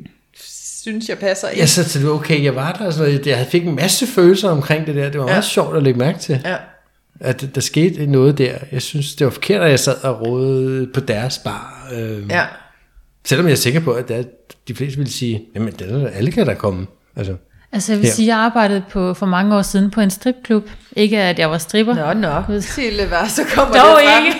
synes, jeg passer ind. Jeg så til, okay, jeg var der, og sådan noget. jeg fik en masse følelser omkring det der. Det var Ja. meget sjovt at lægge mærke til. Ja. At der skete noget der. Jeg synes, det var forkert, at jeg sad og rådede på deres bar. Øh, ja. Selvom jeg er sikker på, at der, de fleste ville sige, jamen er der, alle kan der komme. Altså, Altså jeg vil Ja. sige, jeg arbejdede på, for mange år siden på en stripklub. Ikke at jeg var stripper. Nå, nå. Sille, hvad, så kommer Dog det frem. ikke.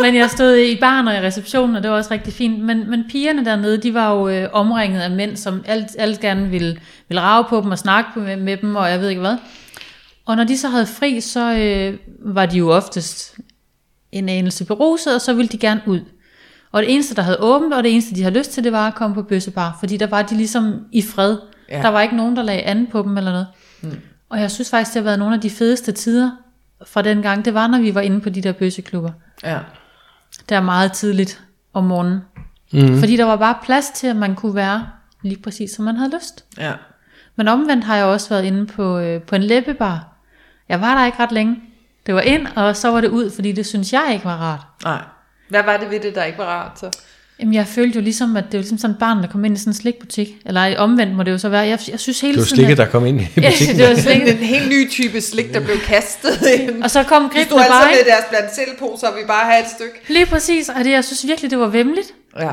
Men jeg stod i baren og i receptionen, og det var også rigtig fint. Men, men pigerne dernede, de var jo øh, omringet af mænd, som alt, alt gerne ville, ville rave på dem og snakke med, med dem, og jeg ved ikke hvad. Og når de så havde fri, så øh, var de jo oftest en anelse beruset, og så ville de gerne ud. Og det eneste, der havde åbent, og det eneste, de havde lyst til, det var at komme på bøssebar, fordi der var de ligesom i fred. Ja. Der var ikke nogen, der lagde an på dem eller noget. Mm. Og jeg synes faktisk, det har været nogle af de fedeste tider fra den gang. Det var, når vi var inde på de der bøsseklubber. Ja. Der meget tidligt om morgenen. Mm. Fordi der var bare plads til, at man kunne være lige præcis, som man havde lyst. Ja. Men omvendt har jeg også været inde på, øh, på en læbebar. Jeg var der ikke ret længe. Det var ind, og så var det ud, fordi det synes jeg ikke var rart. Nej. Hvad var det ved det, der ikke var rart så? Jamen, jeg følte jo ligesom, at det var ligesom sådan et barn, der kom ind i sådan en slikbutik. Eller omvendt må det jo så være. Jeg, jeg synes hele det var tiden... slikket, at- der kom ind i [LAUGHS] Ja, butikken. det var slikket. en helt ny type slik, der blev kastet ind. Og så kom gribene stod altså bare, med deres blandt selvposer, og vi bare have et stykke. Lige præcis, og det, jeg synes virkelig, det var vemmeligt. Ja.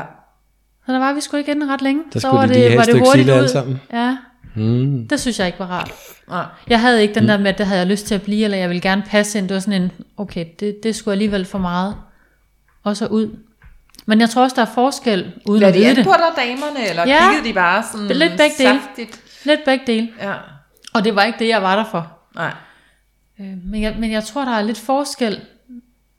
Så der var vi sgu ikke inde ret længe. Der så skulle var de lige det, have var et det stykke hurtigt sille ud. alle sammen. Ja, Mm. det synes jeg ikke var rart. Nej. Jeg havde ikke den der med, at det havde jeg lyst til at blive, eller jeg ville gerne passe ind. Det var sådan en, okay, det, det skulle alligevel for meget. Og så ud. Men jeg tror også, der er forskel, uden Lad at de vide det. på dig, damerne, eller Ja. kiggede de bare sådan Lidt begge dele. saftigt? Lidt begge dele. Ja. Og det var ikke det, jeg var der for. Nej. Øh, Men jeg, men jeg tror, der er lidt forskel,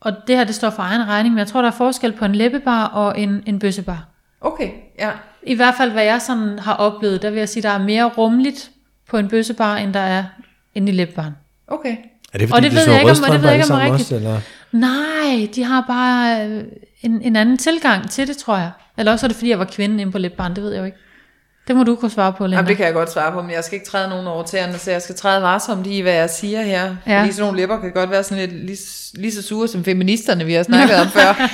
og det her det står for egen regning, men jeg tror, der er forskel på en læbebar og en, en bøssebar. Okay, ja. I hvert fald, hvad jeg sådan har oplevet, der vil jeg sige, der er mere rummeligt på en bøssebar, end der er inde i læbebaren. Okay. Er det fordi, Og det de ved så jeg ikke, om- og det ved jeg ikke, om rigtigt. også, eller? Nej, de har bare øh, en, en anden tilgang til det, tror jeg. Eller også er det, fordi jeg var kvinde inde på læbebaren, det ved jeg jo ikke. Det må du kunne svare på, Linda. Jamen, det kan jeg godt svare på, men jeg skal ikke træde nogen over tæerne, så jeg skal træde varsomt i, hvad jeg siger her. Ja. Fordi sådan nogle læber kan godt være sådan lidt lige, lige så sure som feministerne, vi har snakket om før. [LAUGHS]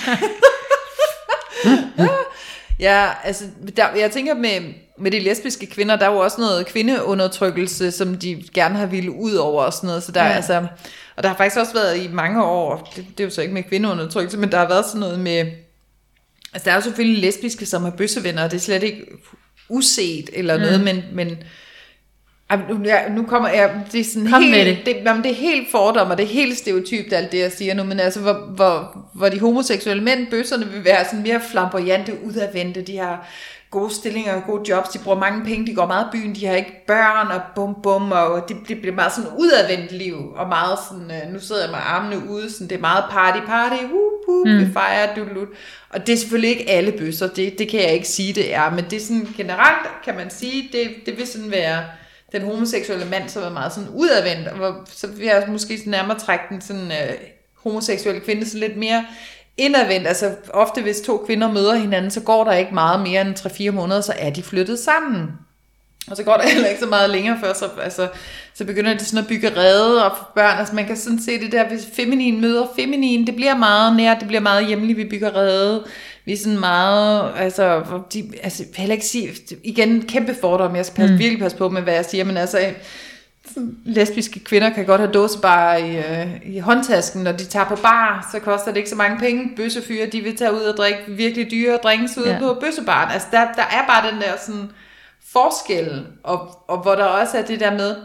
[LAUGHS] [LAUGHS] ja, altså, der, jeg tænker med, med de lesbiske kvinder, der er jo også noget kvindeundertrykkelse, som de gerne har ville ud over og sådan noget. Så der, ja. Altså, og der har faktisk også været i mange år, det, det er jo så ikke med kvindeundertrykkelse, men der har været sådan noget med, altså der er jo selvfølgelig lesbiske, som har bøssevenner, og det er slet ikke uset eller noget, Mm. men, men Ej, nu, jeg, nu kommer jeg, det er sådan Kom helt, med det. det, jamen, det er helt fordom, og det er helt stereotypt, alt det, jeg siger nu, men altså, hvor, hvor, hvor de homoseksuelle mænd, bøsserne, vil være sådan mere flamboyante, udadvendte, de har gode stillinger og gode jobs, de bruger mange penge, de går meget i byen, de har ikke børn, og bum bum, og det, det bliver meget sådan udadvendt liv, og meget sådan, øh, nu sidder jeg med armene ude, sådan, det er meget party, party, whoop, whoop, mm. vi fejrer, dudelut. Og det er selvfølgelig ikke alle bøsser, det, det kan jeg ikke sige, det er, men det er sådan generelt, kan man sige, det, det vil sådan være, den homoseksuelle mand, som var meget sådan udadvendt, og hvor, så vil jeg måske nærmere trække den sådan øh, homoseksuelle kvinde sådan lidt mere indadvendt. Altså ofte hvis to kvinder møder hinanden, så går der ikke meget mere end 3-4 måneder, så er de flyttet sammen. Og så går der heller ikke så meget længere før, så, altså, så begynder de sådan at bygge rede og få børn. Altså man kan sådan se det der, hvis feminin møder feminin, det bliver meget nært, det bliver meget hjemligt, vi bygger rede. Vi er sådan meget, altså, de, altså heller ikke sige, igen, kæmpe fordom, jeg skal passe, mm. virkelig passe på med, hvad jeg siger, men altså, lesbiske kvinder kan godt have dåsebarer i, øh, i håndtasken, når de tager på bar, så koster det ikke så mange penge. Bøssefyre, de vil tage ud og drikke virkelig dyre drinks ude ja. på bøssebaren. Altså, der, der er bare den der sådan forskel, og, og hvor der også er det der med,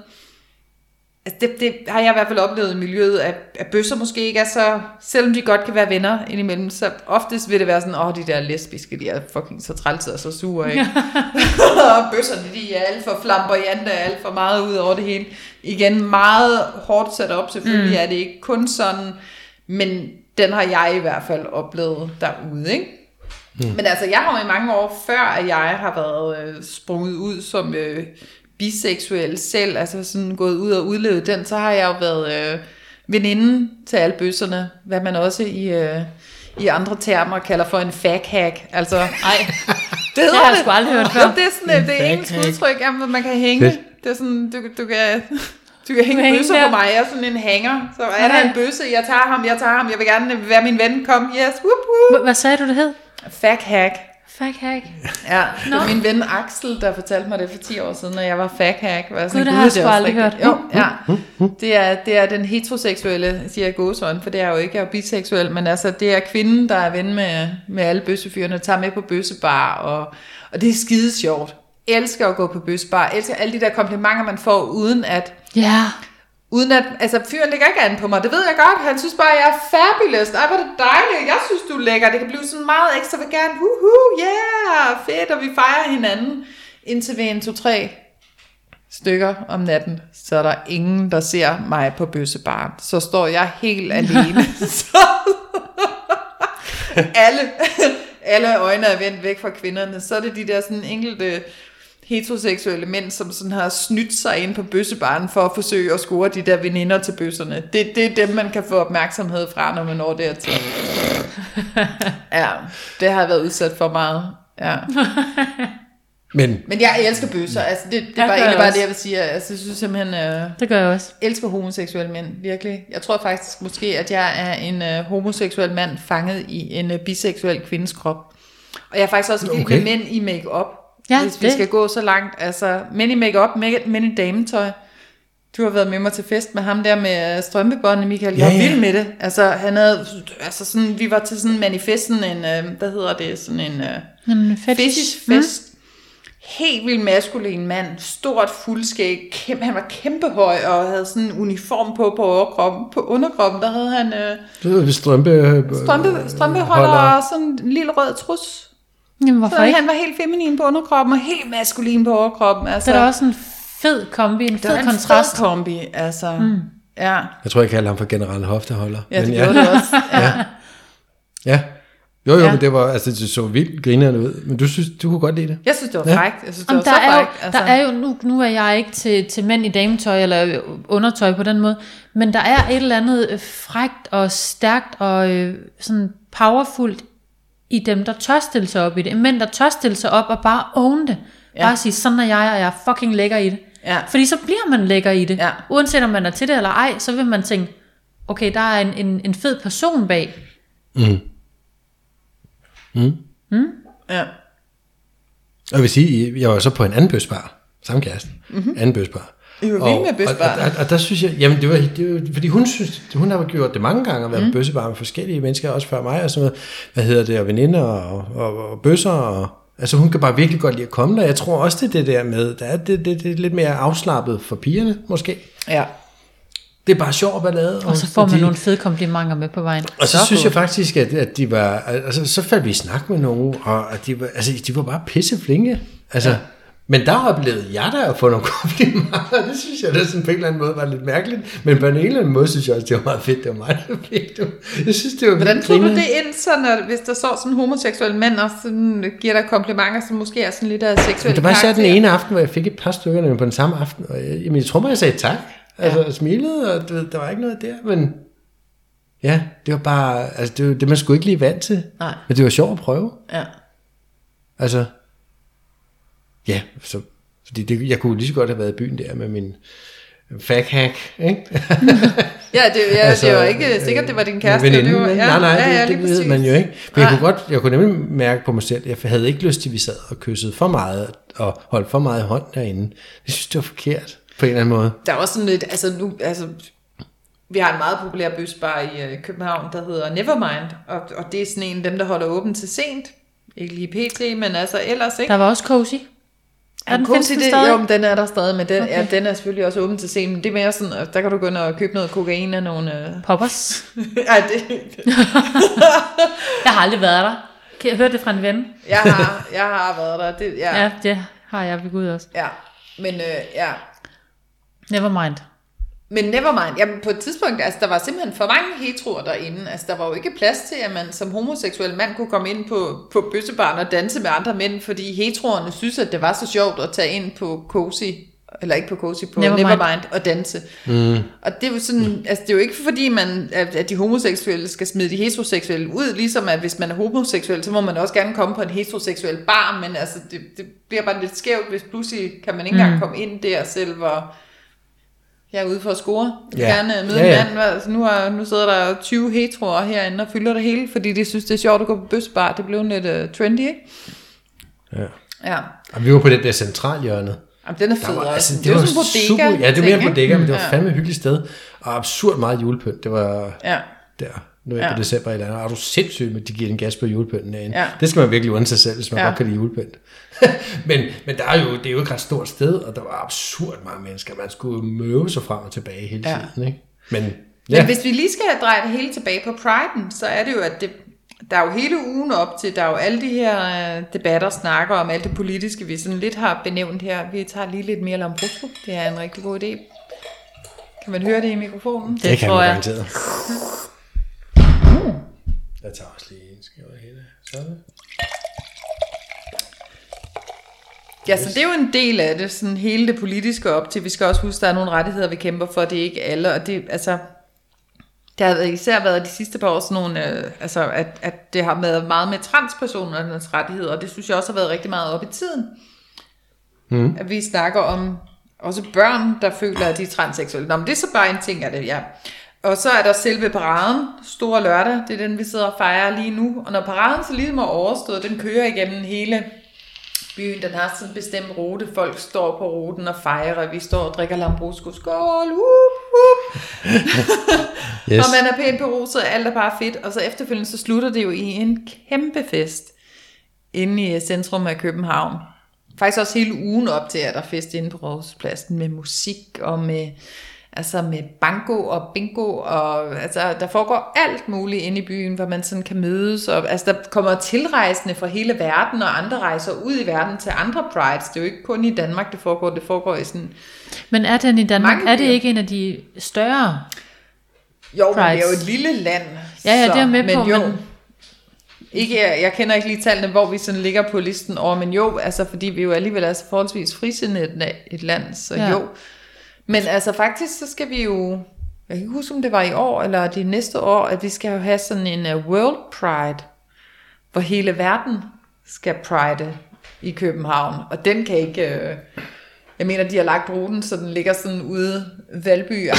Altså det, det har jeg i hvert fald oplevet i miljøet, at, at bøsser måske ikke er så, selvom de godt kan være venner indimellem, så oftest vil det være sådan, åh, de der lesbiske, de er fucking så trælse og så sure, ikke? [LAUGHS] og bøsserne, de er alt for flamboyante, alt for meget ud over det hele. Igen, meget hårdt sat op, selvfølgelig mm. er det ikke kun sådan, men den har jeg i hvert fald oplevet derude, ikke? Mm. Men altså, jeg har jo i mange år før, at jeg har været øh, sprunget ud som øh, biseksuel selv, altså sådan gået ud og udlevet den, så har jeg jo været øh, veninde til alle bøsserne, hvad man også i, øh, i andre termer kalder for en fag-hack. Altså, ej, [LAUGHS] det hedder har jeg sgu aldrig hørt [LAUGHS] før. Det er sådan et, det er engelsk udtryk, jamen, man kan hænge. Fedt. Det er sådan, du, du kan... [LAUGHS] Du kan hænge hænge bøsser der. på mig, jeg er sådan en hænger. Så er der en bøsse, jeg tager ham, jeg tager ham, jeg vil gerne være min ven, kom, yes, whoop, whoop. Hvad sagde du, det hed? Fag Fuck hack. Ja, Nå. det var min ven Axel, der fortalte mig det for 10 år siden, når jeg var faghack. Var sådan, Gud, det har jeg sgu aldrig rigtigt." hørt. Jo, ja. Det er, det er den heteroseksuelle, siger jeg gåsøjne, for det er jo ikke, jeg er jo biseksuel, men altså, det er kvinden, der er ven med, med alle bøssefyrene, tager med på bøssebar, og, og det er skide sjovt. Elsker at gå på bøssebar, elsker alle de der komplimenter, man får, uden at Ja. Uden at, altså fyren lægger ikke an på mig, det ved jeg godt. Han synes bare, jeg er fabulous. Ej, hvor er det dejligt. Jeg synes, du er lækker. Det kan blive sådan meget ekstravagant. Woohoo, yeah, fedt. Og vi fejrer hinanden. Indtil ved en, to, tre stykker om natten, så er der ingen, der ser mig på bøssebaren. Så står jeg helt alene. [LAUGHS] så alle, alle øjne er vendt væk fra kvinderne. Så er det de der sådan enkelte heteroseksuelle mænd, som sådan har snydt sig ind på bøssebaren for at forsøge at score de der veninder til bøsserne. Det, det er dem, man kan få opmærksomhed fra, når man når dertil. [LAUGHS] Ja, det har jeg været udsat for meget. Ja. [LAUGHS] Men Men jeg elsker bøsser. Altså, det, det er bare egentlig bare også. det, jeg vil sige. Altså, jeg synes simpelthen, øh, Det gør jeg også. elsker homoseksuelle mænd, virkelig. Jeg tror faktisk måske, at jeg er en øh, homoseksuel mand fanget i en øh, biseksuel kvindes krop. Og jeg er faktisk også vild Okay. med mænd i make-up. Ja, hvis vi det- skal gå så langt. Altså, mænd i make-up, mænd i dametøj. Du har været med mig til fest med ham der med øh, strømpebåndene, Michael. Jeg Ja, var ja. vild med det. Altså, han havde, altså sådan, vi var til sådan en manifesten, en, øh, hvad hedder det, sådan en... Øh, En fetish fest. Mm. Helt vildt maskulin mand, stort fuldskæg, kæmpe, han var kæmpe høj og havde sådan en uniform på på overkroppen. På underkroppen, der havde han øh, det er strømpe... øh, strømpe, strømpeholder og sådan en lille rød trus. Jamen, Så hvorfor ikke? han var helt feminin på underkroppen og helt maskulin på overkroppen. Altså, Så er der også en fed kombi, en det fed var en kontrast. fed kombi, altså. Mm. Ja, Jeg tror, jeg kalder ham for general hofteholder. ja, det Men gjorde det også. [LAUGHS] Ja. Ja. Jo, jo, Ja. ja. men det var, altså, det så vildt grinerende ud. Men du synes, du kunne godt lide det? Jeg synes, det var Ja. frækt. Jeg synes, det Jamen, var der, så er jo, frækt. Altså. der er jo nu, nu er jeg ikke til, til mænd i dametøj eller undertøj på den måde, men der er et eller andet frægt og stærkt og øh, sådan powerfult i dem, der tør stille sig op i det. Mænd, der tør stille sig op og bare own det. Ja. Bare sige, sådan er jeg, og jeg er fucking lækker i det. Ja. Fordi så bliver man lækker i det. Ja. Uanset om man er til det eller ej, så vil man tænke, okay, der er en, en, en fed person bag. Ja. Og jeg vil sige, jeg var så på en anden bøsbar. Samme kæreste. Mm-hmm. Anden bøsbar. I var vilde med og, bøssebarne. og, og, og, der synes jeg, jamen det var, det var, fordi hun synes, hun har gjort det mange gange at være mm. på bøssebar med forskellige mennesker, også før mig og sådan noget. Hvad hedder det, og veninder og, og, og bøsser og Altså hun kan bare virkelig godt lide at komme der. Jeg tror også, det er det der med, der er det, det, det er lidt mere afslappet for pigerne, måske. Ja. Det er bare sjov ballade. Og så får man de, nogle fede komplimenter med på vejen. Og så, Så synes jeg faktisk, at, at de var, altså så faldt vi i snak med nogen, og at de var, altså, de var bare pisseflinke. Altså, ja. Men der oplevede jeg da at få nogle komplimenter, det synes jeg da sådan på en eller anden måde var lidt mærkeligt, men på en eller anden måde synes jeg også, det var meget fedt, det var meget [LAUGHS] fedt. Jeg synes, det var Hvordan tog du det ind, så når, hvis der står sådan en homoseksuel mand, og sådan giver dig komplimenter, som måske er sådan lidt af seksuel Det var især den ene aften, hvor jeg fik et par stykker på den samme aften, og jeg, jamen, jeg tror bare, jeg sagde tak, altså og smilede, og ved, der var ikke noget der, men ja, det var bare, altså det var det, man skulle ikke lige vant til, Nej. men det var sjovt at prøve. Ja. Altså, ja, så, fordi det, jeg kunne lige så godt have været i byen der med min faghack, ikke? [LAUGHS] Ja, det, ja, altså, det var ikke øh, sikkert, det var din kæreste. veninde, det var, men ja, nej, nej, ja, ja, det, ved man jo ikke. For jeg kunne godt, jeg kunne nemlig mærke på mig selv, at jeg havde ikke lyst til, at vi sad og kyssede for meget, og holdt for meget hånd derinde. Jeg synes, det var forkert, på en eller anden måde. Der er også sådan lidt, altså nu, altså, vi har en meget populær bøsbar i øh, København, der hedder Nevermind, og, og det er sådan en af dem, der holder åben til sent. Ikke lige pt, men altså ellers, ikke? Der var også cozy. Er den, findes den det, stadig? Jo, men den er der stadig, men den, okay. Ja, den er selvfølgelig også åben til scenen. Det er mere sådan, at der kan du gå ind og købe noget kokain af nogle... Øh... Poppers. [LAUGHS] Ej, det, [LAUGHS] Jeg har aldrig været der. Kan jeg høre det fra en ven? jeg, har, jeg har været der. Det, ja, Ja, ja. det har jeg ved Gud også. ja. Men øh, ja, Never mind. Men nevermind, jamen på et tidspunkt, altså der var simpelthen for mange heteroer derinde. Altså der var jo ikke plads til, at man som homoseksuel mand kunne komme ind på, på bøssebaren og danse med andre mænd, fordi heteroerne synes, at det var så sjovt at tage ind på Cozy, eller ikke på Cozy, på Nevermind. Nevermind, og danse. Mm. Og det er jo sådan, altså det er jo ikke fordi, man, at, at de homoseksuelle skal smide de heteroseksuelle ud, ligesom at hvis man er homoseksuel, så må man også gerne komme på en heteroseksuel bar, men altså det, det bliver bare lidt skævt, hvis pludselig kan man ikke engang Mm. komme ind der selv, hvor jeg er ude for at score. Jeg vil Ja. gerne øh, møde Ja, ja, ja. en mand. Altså, nu, har, nu sidder der 20 heteroer herinde og fylder det hele, fordi de synes, det er sjovt at gå på bøsbar. Det blev lidt uh, trendy, ikke? Ja. Ja. Og vi var på det der centralhjørne. Jamen, den er Der fed var, altså, det, det, er var sådan en bodega. super, ja, det var mere ting, bodega, men det var ikke? fandme et hyggeligt sted. Og absurd meget julepynt. Det var Ja. der, november, Ja. ja. december eller andet. Er du sindssygt, at de giver en gas på julepynten. Ja. Det skal man virkelig undre sig selv, hvis man Ja. godt kan lide julepynt. [LAUGHS] men, men der er jo, det er jo et ret stort sted, og der var absurd mange mennesker. Man skulle møve sig frem og tilbage hele Ja. tiden. Ikke? Men, Men ja, hvis vi lige skal dreje det hele tilbage på Pride'en, så er det jo, at det, der er jo hele ugen op til, der er jo alle de her øh, debatter, snakker om alt det politiske, vi sådan lidt har benævnt her. Vi tager lige lidt mere Lambrusco. Det er en rigtig god idé. Kan man høre det i mikrofonen? Det, det kan man jeg. garanteret. [LAUGHS] Jeg tager også lige en skæver hele. Sådan. Ja, så det er jo en del af det, sådan hele det politiske op til. Vi skal også huske, at der er nogle rettigheder, vi kæmper for, det er ikke alle, og det, altså, det har især været de sidste par år sådan nogle, øh, altså, at, at det har været meget med transpersonernes rettigheder, og det synes jeg også har været rigtig meget op i tiden. Mm. At vi snakker om også børn, der føler, at de er transseksuelle. Nå, men det er så bare en ting af det, ja. Og så er der selve paraden, store lørdag, det er den, vi sidder og fejrer lige nu. Og når paraden så ligesom er overstået, den kører igennem hele byen, den har sådan en bestemt rute. Folk står på ruten og fejrer. Vi står og drikker Lambrusco. Skål! Whoop, whoop. [LAUGHS] Yes. Og man er pænt beruset, alt er bare fedt. Og så efterfølgende, så slutter det jo i en kæmpe fest inde i centrum af København. Faktisk også hele ugen op til, at der er fest inde på Rådhuspladsen med musik og med, altså med banko og bingo. Og, altså, der foregår alt muligt inde i byen, hvor man sådan kan mødes. Og, altså, der kommer tilrejsende fra hele verden, og andre rejser ud i verden til andre prides. Det er jo ikke kun i Danmark, det foregår. Det foregår i sådan... Men er den i Danmark, Mange er det ikke en af de større? Jo, men det er jo Prides. et lille land. Ja, ja, det er med men på, Jo, men- Ikke, jeg, kender ikke lige tallene, hvor vi sådan ligger på listen over, men jo, altså fordi vi jo alligevel er så forholdsvis frisindede et, land, så ja. jo. Men altså faktisk, så skal vi jo, jeg kan ikke huske, om det var i år, eller det næste år, at vi skal jo have sådan en uh, World Pride, hvor hele verden skal pride i København, og den kan ikke... Øh, jeg mener, de har lagt ruten, så den ligger sådan ude Valby, og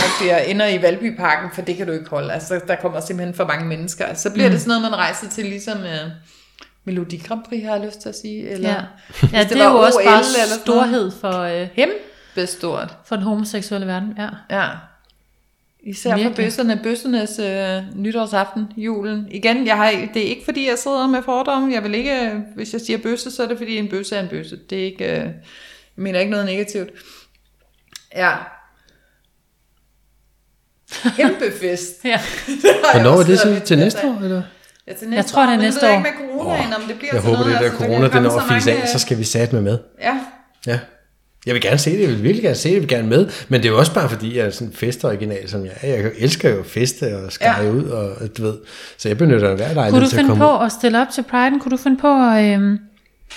ender i Valbyparken, for det kan du ikke holde. Altså, der kommer simpelthen for mange mennesker. Så bliver mm. det sådan noget, man rejser til, ligesom uh, Melodi Grand Prix, har jeg lyst til at sige. Eller, Ja, ja det det, er var jo også bare storhed for, øh, Kæmpe stort. for den homoseksuelle verden. Ja. Ja. Især for Virkelig. bøsserne, bøssernes øh, nytårsaften, julen. Igen, jeg har, det er ikke fordi, jeg sidder med fordomme. Jeg vil ikke, øh, hvis jeg siger bøsse, så er det fordi en bøsse er en bøsse. Det er ikke, øh, jeg mener ikke noget negativt. Ja. Kæmpe fest. [LAUGHS] Ja. [LAUGHS] Hvornår er det så? Til næste år, eller? Ja, til næste Jeg tror, det er næste ved jeg år. ikke med coronaen, om det bliver Jeg sådan håber, det noget. der altså, corona, den fise mange- af, så skal vi sat med med. Ja, Ja. Jeg vil gerne se det, jeg vil virkelig gerne se det, jeg vil gerne med, men det er jo også bare fordi, jeg er sådan en festoriginal, som jeg er. Jeg elsker jo feste og skære Ja. ud, og du ved, så jeg benytter hver Kunne lejlighed du til at finde på ud. at stille op til Pride'en? Kunne du finde på at, øhm,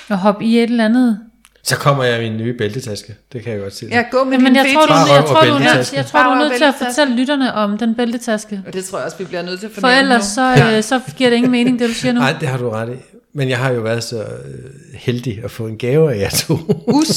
at hoppe i et eller andet? Så kommer jeg i min nye bæltetaske, det kan jeg godt se. ja gå med Men jeg tror, du, jeg, tror, du, er nødt, jeg tror, du er nødt til at fortælle lytterne om den bæltetaske. Og det tror jeg også, vi bliver nødt til at For ellers nu. så, øh, så giver det ingen mening, det du siger nu. Nej, det har du ret i. Men jeg har jo været så øh, heldig at få en gave af jer to.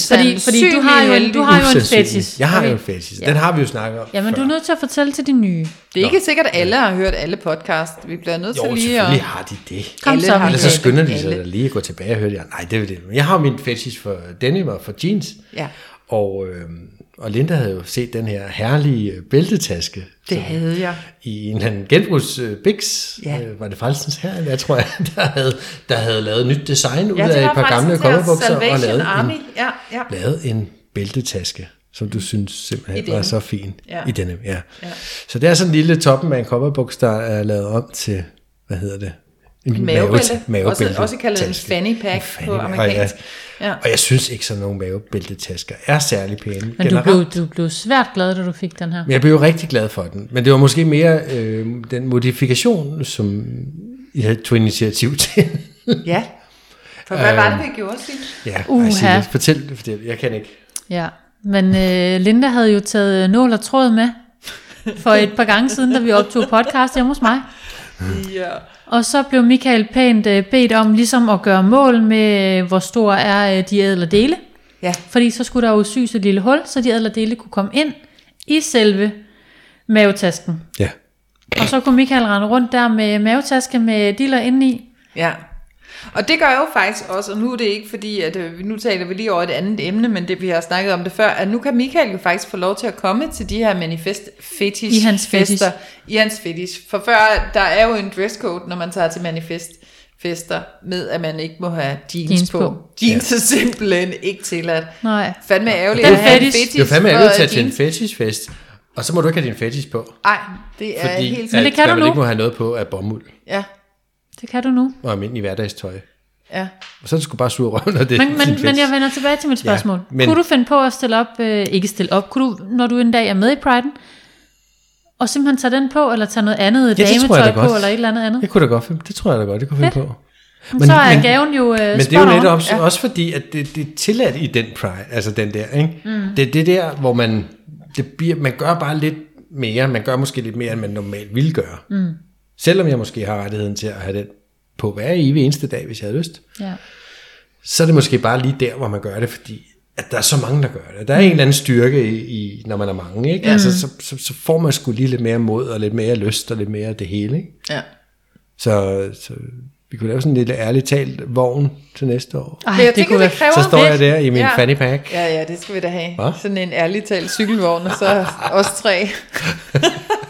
Fordi, fordi du har jo en, du har jo en fetish. Jeg har Okay. jo en fetish. Den har vi jo snakket om Jamen, du før. er nødt til at fortælle til de nye. Det er ikke sikkert, at alle har hørt alle podcast. Vi bliver nødt Jo, til lige selvfølgelig at... har de det. Kom Alle så, har. Ellers så skynder de sig lige at gå tilbage og høre det. Nej, det er det. Men Jeg har min fetish for denim og for jeans. Ja, Og, øh, og Linda havde jo set den her herlige øh, bæltetaske. det havde jeg. I en eller anden genbrugs øh, Bix, Ja. øh, var det Frelsens her, jeg tror [LAUGHS] jeg, der havde, der havde lavet nyt design ud Ja, af et par gamle kommerbukser og lavet Army. en, Ja, ja. lavet en bæltetaske, som du synes simpelthen I var så fin Ja. i denne. Ja. Ja. Så det er sådan en lille toppen af en kommerbuks, der er lavet om til, hvad hedder det? En Mavebælte. mavebælte. Også, også kaldet en fanny pack En fanny på amerikansk. Og Ja. jeg, og jeg synes ikke, sådan nogle mavebæltetasker er særlig pæne. Men du generelt. blev, du blev svært glad, da du fik den her. Men jeg blev jo rigtig glad for den. Men det var måske mere øh, den modifikation, som havde tog initiativ [LAUGHS] til. ja. For hvad var det, vi gjorde, Signe? ja, Uha. ej, Signe, fortæl, fortæl. Jeg kan ikke. Ja, men øh, Linda havde jo taget nål og tråd med for et par gange siden, da vi optog podcast hjemme hos mig. Ja. Og så blev Michael pænt øh, bedt om ligesom at gøre mål med, øh, hvor stor er øh, de ædle dele. Ja. Fordi så skulle der jo syes et lille hul, så de ædle dele kunne komme ind i selve mavetasken. Ja. Og så kunne Michael rende rundt der med mavetaske med diller indeni. Ja. Og det gør jeg jo faktisk også, og nu er det ikke fordi, at øh, nu taler vi lige over et andet emne, men det vi har snakket om det før, at nu kan Michael jo faktisk få lov til at komme til de her manifest fetish I hans fetish. fester. I hans fetish. For før, der er jo en dresscode, når man tager til manifest fester, med at man ikke må have jeans, Jeans på. på. Jeans er simpelthen ikke tilladt. Nej. Fandme ærgerligt at have en fetish. fetish. Det er fandme ærgerligt at tage til en fetishfest, og så må du ikke have din fetish på. Nej, det er Fordi helt Men det at kan man du nu. ikke må have noget på af bomuld Ja, Det kan du nu. og almindelig hverdagstøj. ja. Og så er det sgu bare sur røv, når det Men, men, men jeg vender tilbage til mit spørgsmål. Ja, men- Kunne du finde på at stille op, øh, ikke stille op, kunne du, når du en dag er med i Pride'en, og simpelthen tage den på, eller tage noget andet Ja, dametøj da på, godt. eller et eller andet andet? Det kunne da godt finde, det tror jeg da godt, det kunne finde Fedt. på. Men, Men- så er men- gaven jo øh, Men det er jo netop også, ja. også fordi, at det, det er tilladt i den pride, altså den der, ikke? Mm. Det er det der, hvor man, det bliver, man gør bare lidt mere, man gør måske lidt mere, end man normalt ville gøre. Mm. Selvom jeg måske har rettigheden til at have den på hver evig eneste dag, hvis jeg havde lyst. Ja. Så er det måske bare lige der, hvor man gør det, fordi at der er så mange, der gør det. Der er en eller anden styrke i, i når man er mange, ikke? Altså, så, så, så får man sgu lige lidt mere mod, og lidt mere lyst, og lidt mere af det hele, ikke? ja. Så, så vi kunne lave sådan en lille ærligt talt vogn til næste år. Ej, det tænker, kunne være det kræver Så står jeg der i min Ja. fanny pack. Ja, ja, det skal vi da have. Hva? Sådan en ærligt talt cykelvogn, og så [LAUGHS] os tre. [LAUGHS]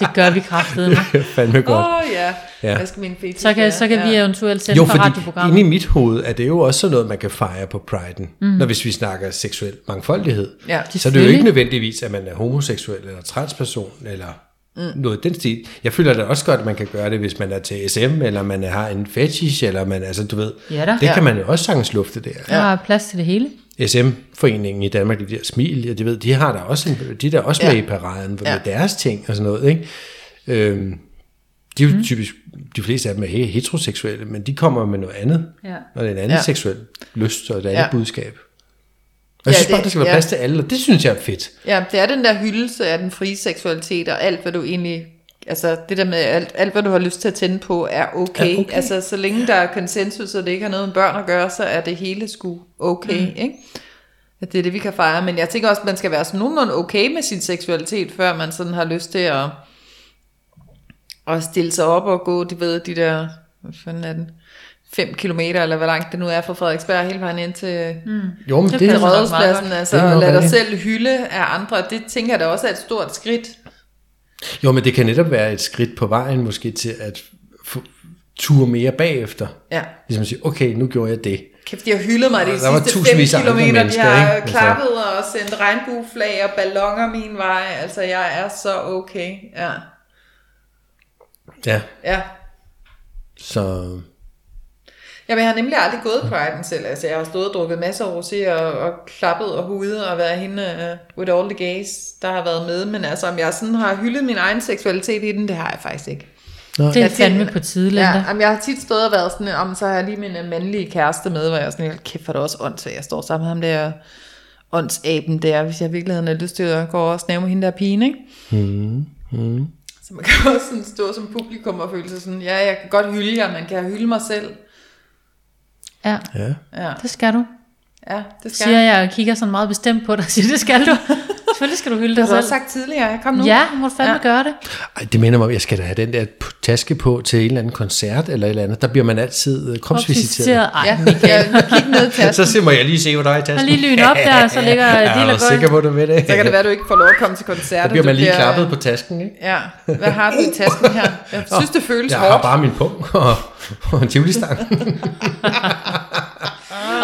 Det gør vi kraftedeme. [LAUGHS] Fandme godt. Åh, oh, ja. Ja. Hvad skal min fetish Så kan, så kan vi ja. eventuelt sende Jo, fordi radioprogrammet. inde i mit hoved er det jo også sådan noget, man kan fejre på priden. Mm. Når hvis vi snakker seksuel mangfoldighed. Ja. Så er det jo ikke nødvendigvis, at man er homoseksuel eller transperson eller mm. noget i den stil. Jeg føler da også godt, at man kan gøre det, hvis man er til SM, eller man har en fetish, eller man, altså du ved, Ja det Ja. kan man jo også sagtens lufte der. Der er plads til det hele. SM-foreningen i Danmark, de der smil, ja, de ved, de har der også, en, de er der også Ja. med i paraden med Ja. deres ting og sådan noget, ikke? Øhm, de er jo mm. typisk, de fleste af dem er he- heteroseksuelle, men de kommer med noget andet, Ja. når det er en anden Ja. seksuel lyst og et andet Ja. budskab. Og jeg Ja, synes bare, det- der skal være ja. plads til alle, og det synes jeg er fedt. Ja, det er den der hyldelse af den frie seksualitet, og alt, hvad du egentlig... Altså, det der med, alt, alt hvad du har lyst til at tænde på, er okay. Er okay. Altså, så længe der er konsensus, og det ikke har noget med børn at gøre, så er det hele sgu okay, mm. ikke? At det er det, vi kan fejre. Men jeg tænker også, at man skal være sådan nogenlunde okay med sin seksualitet, før man sådan har lyst til at, at stille sig op og gå, de ved, de der, hvad fanden er den, 5 kilometer, eller hvor langt det nu er fra Frederiksberg, hele vejen ind til, mm. Jo, men Det det, det nok. Rådhuspladsen, altså Det er at lade dig rigtigt. selv hylde af andre, det tænker jeg da også er et stort skridt Jo, men det kan netop være et skridt på vejen måske til at ture mere bagefter. Ja. Ligesom at sige, okay, nu gjorde jeg det. Kæft, de har hyldet mig de Der sidste 5 tusindvis af andre kilometer. De har ikke? Altså. klappet og sendt regnbueflag og ballonger min vej. Altså, jeg er så okay. Ja. Ja, Ja. så Jamen, jeg har nemlig aldrig gået Pride'en selv. Altså, jeg har stået og drukket masser af rosé og, og klappet og hudet og været hende uh, with all the gays, der har været med. Men altså, om jeg sådan har hyldet min egen seksualitet i den, det har jeg faktisk ikke. Det er Jeg tit- fandme på Linda. Ja, jamen, jeg har tit stået og været sådan, om så har jeg lige min øh, mandlige kæreste med, hvor jeg er sådan, "Hold kæft, er det også ondt, så jeg står sammen med ham der åndsaben der, hvis jeg virkelig har lyst til at gå over og snave med hende der pigen, ikke? mm, mm. Så man kan [LAUGHS] også sådan stå som publikum og føle sig sådan, ja, jeg kan godt hylde jer, men kan jeg hylde mig selv? Ja, ja. Ja, det skal du. ja det skal Siger jeg. og kigger sådan meget bestemt på dig og siger, det skal du. [LAUGHS] Selvfølgelig skal du hylde Det dig har du også selv. sagt tidligere, kom nu. Ja, må du fandme Ja. gøre det. Ej, det minder mig om, at jeg skal da have den der taske på til en eller anden koncert eller et eller andet. Der bliver man altid øh, kropsvisiteret. Ej, Ja, ja, kig ned [LAUGHS] til Så siger må jeg lige se, hvor der er i tasken. Og lige lyn op der, så [LAUGHS] ligger jeg del er af sikker på, at du ved det. Så kan det være, du ikke får lov at komme til koncerter. Der bliver man lige klappet på tasken, ikke? Ja, hvad har du i tasken her? Jeg [LAUGHS] synes, det føles Jeg hårdt. har bare min pung og, og en tivoli-stang.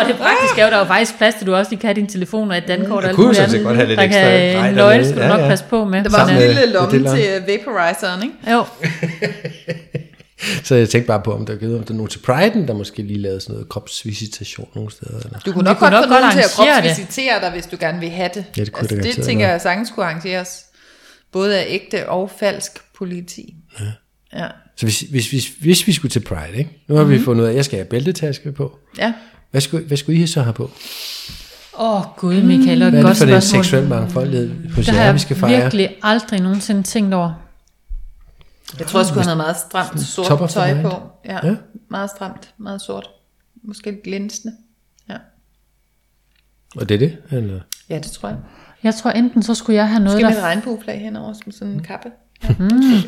Og det praktiske er jo, der er jo faktisk plads til, at du også lige kan have din telefon og et dankort og Jeg alt kunne sådan godt have lidt der ekstra kan en dernede. nøgle, skal du Ja, nok ja. passe på med. Det var en lille lomme til øh, vaporizeren, ikke? Jo, [LAUGHS] Så jeg tænkte bare på, om der, givet, om der er nogen til Pride'en, der måske lige lavede sådan noget kropsvisitation nogle steder. Eller. Du kunne nok kunne godt få nogen godt til at arrangere det. kropsvisitere dig, hvis du gerne vil have det. Ja, det kunne altså, det det tænker jeg sagtens kunne arrangeres. Både af ægte og falsk politi. Ja. Ja. Så hvis, hvis, hvis, hvis vi skulle til Pride, ikke? nu har mm-hmm. vi fundet ud af, at jeg skal have bæltetaske på. ja. Hvad skulle, hvad skulle I så have på? Åh oh, gud Michael, og et Hvad er godt det for spørgsmål. seksuelle mangfoldighed hos Det har jer, jeg vi skal fejre? virkelig aldrig nogensinde tænkt over. Jeg tror, jeg skulle have noget meget stramt sort tøj på. Ja. Ja. Meget stramt, meget sort. Måske lidt glinsende. Ja. Og det er det? Eller? ja, det tror jeg. Jeg tror enten så skulle jeg have noget, Måske med et der regnbueflag henover, som sådan en kappe.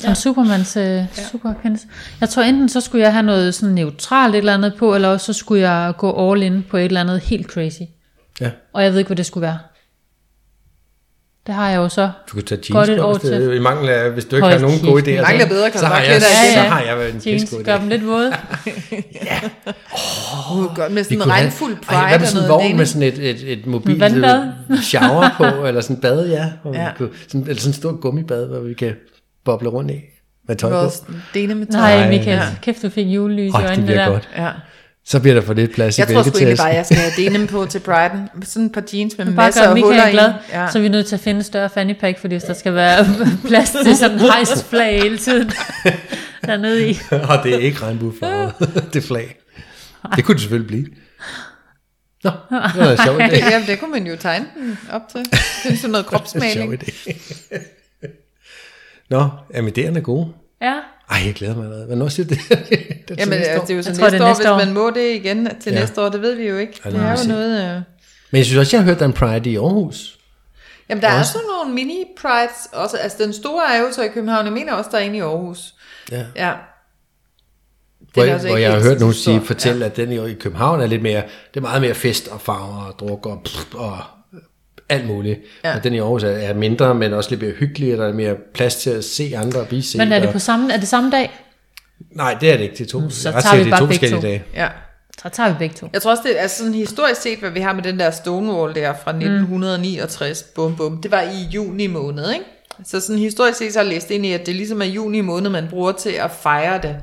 En Supermans øh, superkendelse. Jeg tror enten så skulle jeg have noget sådan neutralt et eller andet på, eller også så skulle jeg gå all in på et eller andet helt crazy. Ja, Og jeg ved ikke, hvad det skulle være. Det har jeg jo så. du kan tage Godt jeans et på, år det, til. i mangel af, hvis du ikke Hold har nogen gode idéer. Mangler så, bedre, kan så du har jeg, klæde dig så har jeg været en Jeans pissegod gør idé. dem lidt våde. [LAUGHS] Uh, godt med Vi sådan en regnfuld pride Ej, hvad med sådan en og vogn med sådan et, et, et øh, shower på, eller sådan et bad, ja. Hvor ja. Ja. Vi kunne, sådan, eller sådan et stort gummibad, hvor vi kan boble rundt i med tøj på. Dele med tøj. Nej. Michael, Ja. kæft du fik julelys Åh, i det øjnene bliver der. godt. Ja. Så bliver der for lidt plads Jeg i tror sgu egentlig bare, jeg skal have denim på til Brighton. Sådan et par jeans med masser af huller Michael i. glad, Ja. så er vi nødt til at finde en større fanny pack, fordi hvis der skal være [LAUGHS] plads til sådan en hejsflag hele tiden [LAUGHS] dernede i. Og det er ikke regnbuefarvet, [LAUGHS] det flag. Det kunne det selvfølgelig blive. Nå, det var en sjov idé. Ja, det kunne man jo tegne den op til. Finde sådan noget Sjov kropsmaling. idé. Nå, jamen idéerne er gode. Ja, Ej, jeg glæder mig allerede. Hvornår siger det? [LAUGHS] det er til Jamen, næste altså, år. det er jo så Jeg næste, tror, det er år, næste hvis man må det igen til Ja. næste år. Det ved vi jo ikke. Ja, det det er jo noget... Øh... Men jeg synes også, jeg har hørt, der er en Pride i Aarhus. Jamen, der er Også. sådan nogle mini-prides også. Altså, den store er jo så i København. Jeg mener også, der er en i Aarhus. Ja. Ja. Hvor, er jeg, altså hvor jeg har hørt nogen sige, fortælle, ja. at den i, i København er lidt mere, det er meget mere fest og farver og druk og, pff, og alt muligt. Ja. Og den i Aarhus er, er mindre, men også lidt mere hyggelig, og der er mere plads til at se andre og blive set. men er det på samme, er det samme dag? Nej, det er det ikke. Det er to, Så er ret tager vi det er bare to begge forskellige to. dage. Ja. Så tager vi begge to. Jeg tror også, det er altså sådan historisk set, hvad vi har med den der Stonewall der fra 1969, bum bum, det var i juni måned, ikke? Så sådan historisk set så har jeg læst ind i, at det ligesom er juni måned, man bruger til at fejre det.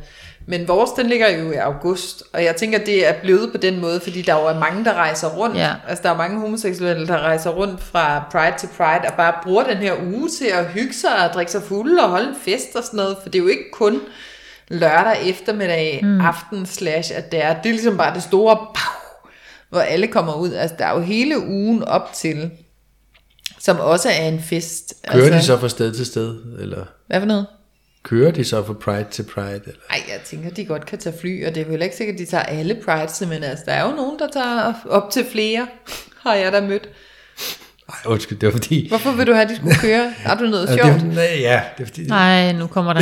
Men vores, den ligger jo i august, og jeg tænker, det er blevet på den måde, fordi der jo er mange, der rejser rundt. Ja. Altså, der er mange homoseksuelle, der rejser rundt fra Pride til Pride, og bare bruger den her uge til at hygge sig og drikke sig fulde og holde en fest og sådan noget, for det er jo ikke kun lørdag eftermiddag, mm. aften slash, at det er, det er ligesom bare det store pow, hvor alle kommer ud. Altså, der er jo hele ugen op til, som også er en fest. Kører altså, de så fra sted til sted? Eller Hvad for noget? Kører de så fra Pride til Pride? Eller? Ej, jeg tænker, de godt kan tage fly, og det er jo ikke sikkert, at de tager alle prides, men altså, der er jo nogen, der tager op til flere, har jeg da mødt. Ej, undskyld, det var fordi... Hvorfor vil du have, at de skulle køre? Har du noget sjovt? det, nej, ja, det er fordi... Nej, nu kommer der.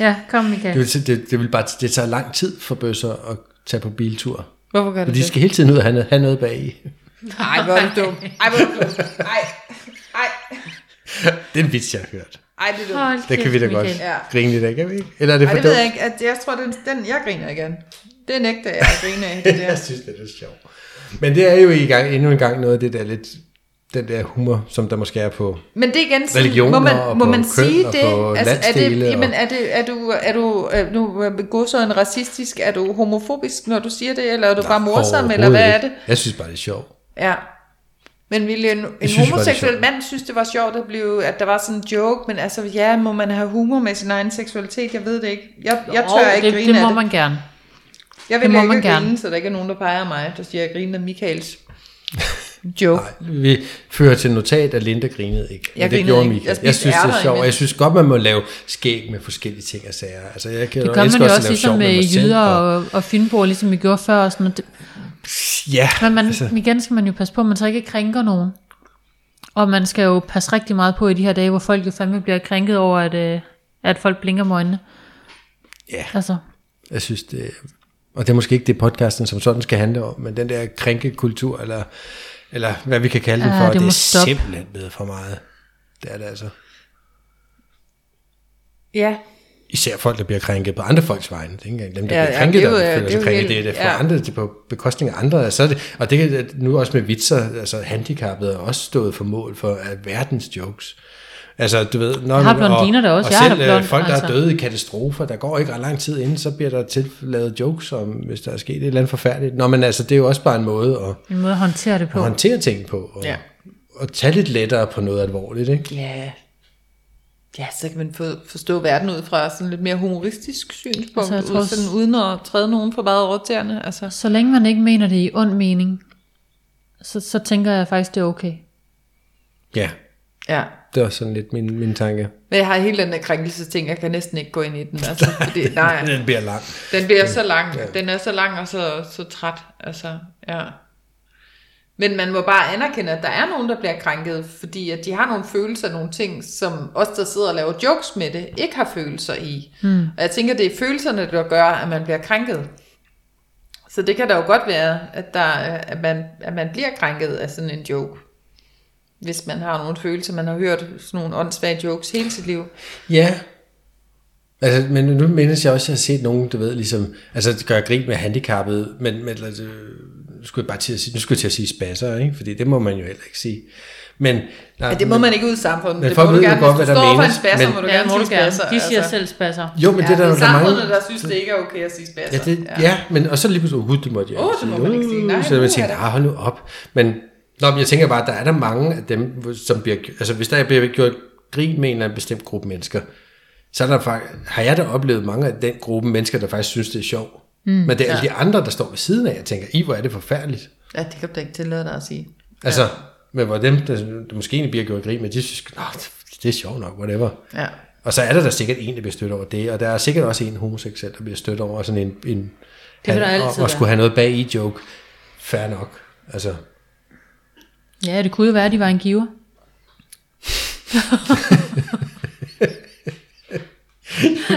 Ja, kom Michael. Det, vil- det, det, vil bare, det tager lang tid for bøsser at tage på biltur. Hvorfor gør Og du de det? skal hele tiden ud og have noget, have noget bag i. Ej, hvor er du dum. Ej, hvor er du dum. Ej, ej. Det er en vits, jeg har hørt. Ej, det er dumt. Hold Det kan vi da kæft, godt Michael. Ja. grine lidt af, kan vi ikke? Eller er det Ej, for det ved jeg ikke. At jeg tror, den, den jeg griner igen. Det nægter jeg at grine af. Det [LAUGHS] der. jeg synes, det er lidt sjovt. Men det er jo i gang, endnu en gang noget af det der lidt, den der humor, som der måske er på. Men det er igen Religioner må man, og må på man køn sige og det? på Altså, er det, og- jamen, er, det, er du, er du, er du gå så en racistisk, er du homofobisk, når du siger det, eller er du bare morsom, eller hvad er det? Jeg synes bare, det er sjovt. Ja. Men ville en, en synes det homoseksuel mand synes, det var sjovt, at, blive, at der var sådan en joke, men altså, ja, må man have humor med sin egen seksualitet? Jeg ved det ikke. Jeg, jeg tør Åh, ikke det, grine det af må det. man gerne. Jeg det vil må ikke man grine, gerne. så der ikke er nogen, der peger af mig, der siger, at jeg griner af Michaels [LAUGHS] joke. Nej, vi fører til notat, at Linda grinede ikke. Men Jeg det grinede gjorde ikke. Michael. Jeg Jeg, synes, det er sjovt, og jeg synes godt, man må lave skæg med forskellige ting og sager. Altså, jeg kan Det gør man jo også lave sjov ligesom med selv, jyder og- og, og fynboer, ligesom vi gjorde før. Og sådan. Det- Ja, Men man, altså, igen skal man jo passe på, at man så ikke krænker nogen. Og man skal jo passe rigtig meget på i de her dage, hvor folk jo fandme bliver krænket over, at, øh, at folk blinker med øjnene. Ja. Altså, jeg synes, det og det er måske ikke det podcasten som sådan skal handle om, men den der krænkekultur, eller, eller hvad vi kan kalde det Ja, for, det det, er stoppe. simpelthen blevet for meget. Det er det altså. Ja, Især folk, der bliver krænket på andre folks vegne. Det er ikke dem, der Ja, bliver ja, krænket, det er jo- der ja, føler det er sig krænket. Det er det for ja. andre, det er på bekostning af andre. Så er det, og det er nu også med vitser, altså handicappede er også stået for mål for at verdens jokes. Altså, du ved, når, har blondiner da også. Og Jeg selv da øh, blond, folk, der altså. er døde i katastrofer, der går ikke ret lang tid inden, så bliver der til lavet jokes om, hvis der er sket et eller andet forfærdeligt. Nå, men altså, det er jo også bare en måde at, en måde at håndtere det på. at håndtere ting på, og, Ja. og tage lidt lettere på noget alvorligt, ikke? ja. Ja, så kan man for, forstå verden ud fra sådan lidt mere humoristisk synspunkt, Altså, jeg tror ud, sådan, uden at træde nogen for meget over tæerne. Altså. Så længe man ikke mener det i ond mening, så, så tænker jeg faktisk, det er okay. Ja, Ja. det er også sådan lidt min, min tanke. Men jeg har hele den der krænkelsesting, jeg kan næsten ikke gå ind i den. Altså, [LAUGHS] fordi, nej, Den bliver lang. den bliver så lang. Den er så lang og så, så træt. Altså, ja. Men man må bare anerkende, at der er nogen, der bliver krænket, fordi at de har nogle følelser, nogle ting, som os, der sidder og laver jokes med det, ikke har følelser i. Hmm. Og jeg tænker, det er følelserne, der gør, at man bliver krænket. Så det kan da jo godt være, at, der, at, man, at man bliver krænket af sådan en joke. Hvis man har nogle følelser, man har hørt sådan nogle åndssvage jokes hele sit liv. Ja. Altså, men nu mindes jeg også, at jeg har set nogen, du ved, ligesom, altså det gør grin med handicappede, men, men altså, skulle jeg bare til at sige, nu skulle jeg til at sige spasser, ikke? Fordi det må man jo heller ikke sige. Men, nej, Ja, det må man ikke ud i samfundet. men det folk må du ved jo gerne, godt, hvis hvad du der står for en spasser, men- må du Ja, gerne må du sige gerne. spasser. De siger altså. selv spasser. Jo, men Ja, det er der, det jo er der er mange, der synes, det ikke er okay at sige spasser. Ja, det, ja. ja, men og så lige pludselig, uh, det måtte jeg Åh, det må man ikke sige. Nej, så er tænkte, det. ah, hold nu op. Men, nå, men jeg tænker bare, der er der mange af dem, som bliver, altså hvis der bliver gjort grin med en eller anden bestemt gruppe mennesker, så er der faktisk, har jeg da oplevet mange af den gruppe mennesker, der faktisk synes, det er sjovt. Mm, men det er alle de andre, der står ved siden af, jeg tænker, i hvor er det forfærdeligt. Ja, det kan du da ikke tillade dig at sige. Altså, men hvor dem, der, der måske egentlig bliver gjort grin med, de synes, Nå, det er sjovt nok, whatever. Ja. Og så er der da sikkert en, der bliver stødt over det, og der er sikkert også en homoseksuel, der bliver stødt over sådan en, en Det han- altid og, og være. skulle have noget bag i joke. Fair nok. Altså, Ja, det kunne jo være, at de var en giver. [LAUGHS]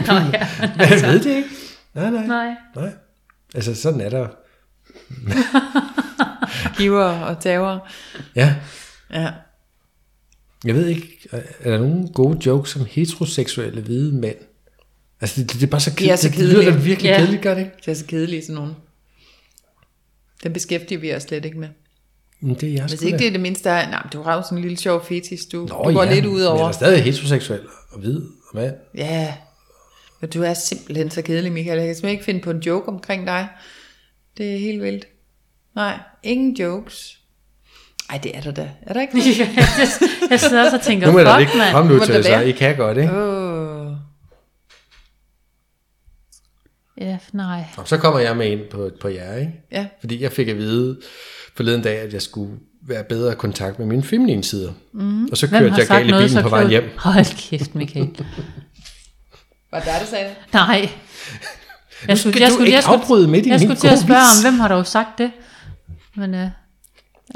Nå ja, men jeg ved det ikke. Nej, nej, nej. nej. nej. Altså, sådan er der. [LAUGHS] Giver og tager. Ja, Ja. jeg ved ikke, er der nogen gode jokes som heteroseksuelle hvide mænd? Altså, det, det er bare så De er kedeligt. så Det lyder da kedelige. virkelig Ja. kedeligt, gør det ikke? Det er så kedelige sådan nogen. Den beskæftiger vi os slet ikke med. Men det er jeg Hvis ikke det er det mindste af, nej, men du har jo sådan en lille sjov fetis, du, Nå, du går ja, lidt ud Men jeg over. er stadig heteroseksuel og hvid og mand. Ja, men du er simpelthen så kedelig, Michael. Jeg kan simpelthen ikke finde på en joke omkring dig. Det er helt vildt. Nej, ingen jokes. Ej, det er der da. Er der ikke det? [LAUGHS] jeg sidder også og tænker, Nu må der ikke mand. nu Må til være? I kan godt, ikke? Åh. Ja, nej. Og så kommer jeg med ind på, på jer, ikke? Ja. Fordi jeg fik at vide forleden dag, at jeg skulle være bedre i kontakt med mine feminine sider. Mm. Og så kørte jeg galt i noget bilen på vejen hjem. Hold kæft, Michael. Var det der, der sagde det? Nej. Jeg skal du ikke afbryde midt i jeg skulle til at spørge om, hvem har dog sagt det? Men øh,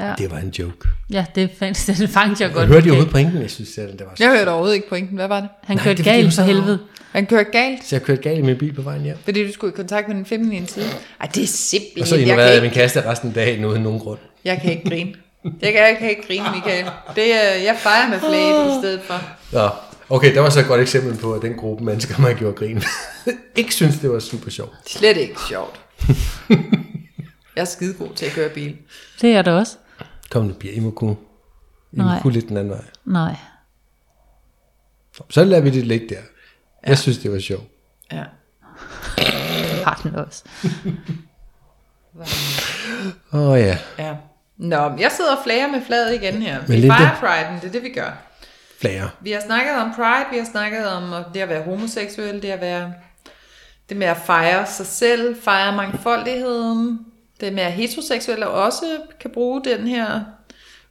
ja, Det var en joke. ja det, fandt, [LAUGHS] det fangede jeg Jeg godt. hørte jo Michael. hovedet pointen, jeg synes, det var så. Jeg hørte overhovedet ikke pointen. Hvad var det? Han Nej, kørte det fordi, galt for så- helvede. Han kørte galt, Så jeg kørte galt i min bil på vejen hjem. fordi du skulle i kontakt med den feminine side. Ej, det er simpelthen... Og så jeg, ignorerede jeg min kæreste resten af dagen uden nogen grund. jeg kan ikke grine. Jeg kan, jeg kan ikke grine, Michael. Det er, jeg fejrer med flaget i stedet for. Nå, Okay, der var så et godt eksempel på, at den gruppe mennesker, man gjorde grin med, [LAUGHS] ikke synes, det var super sjovt. Slet ikke sjovt. [LAUGHS] jeg er skide god til at køre bil. Det er det også. Kom nu, Pia, I må kunne, I må Nej. kunne lidt den anden vej. Nej. Så lader vi det ligge der. Jeg synes, det var sjovt. Ja. Det [LAUGHS] har den også. Åh oh, ja, ja. Nå, men jeg sidder og flager med flaget igen her. Vi Linda? fejrer Pride'en, det er det, vi gør. Flager. Vi har snakket om Pride, vi har snakket om det at være homoseksuel, det at være det med at fejre sig selv, fejre mangfoldigheden, det med at heteroseksuelle også kan bruge den her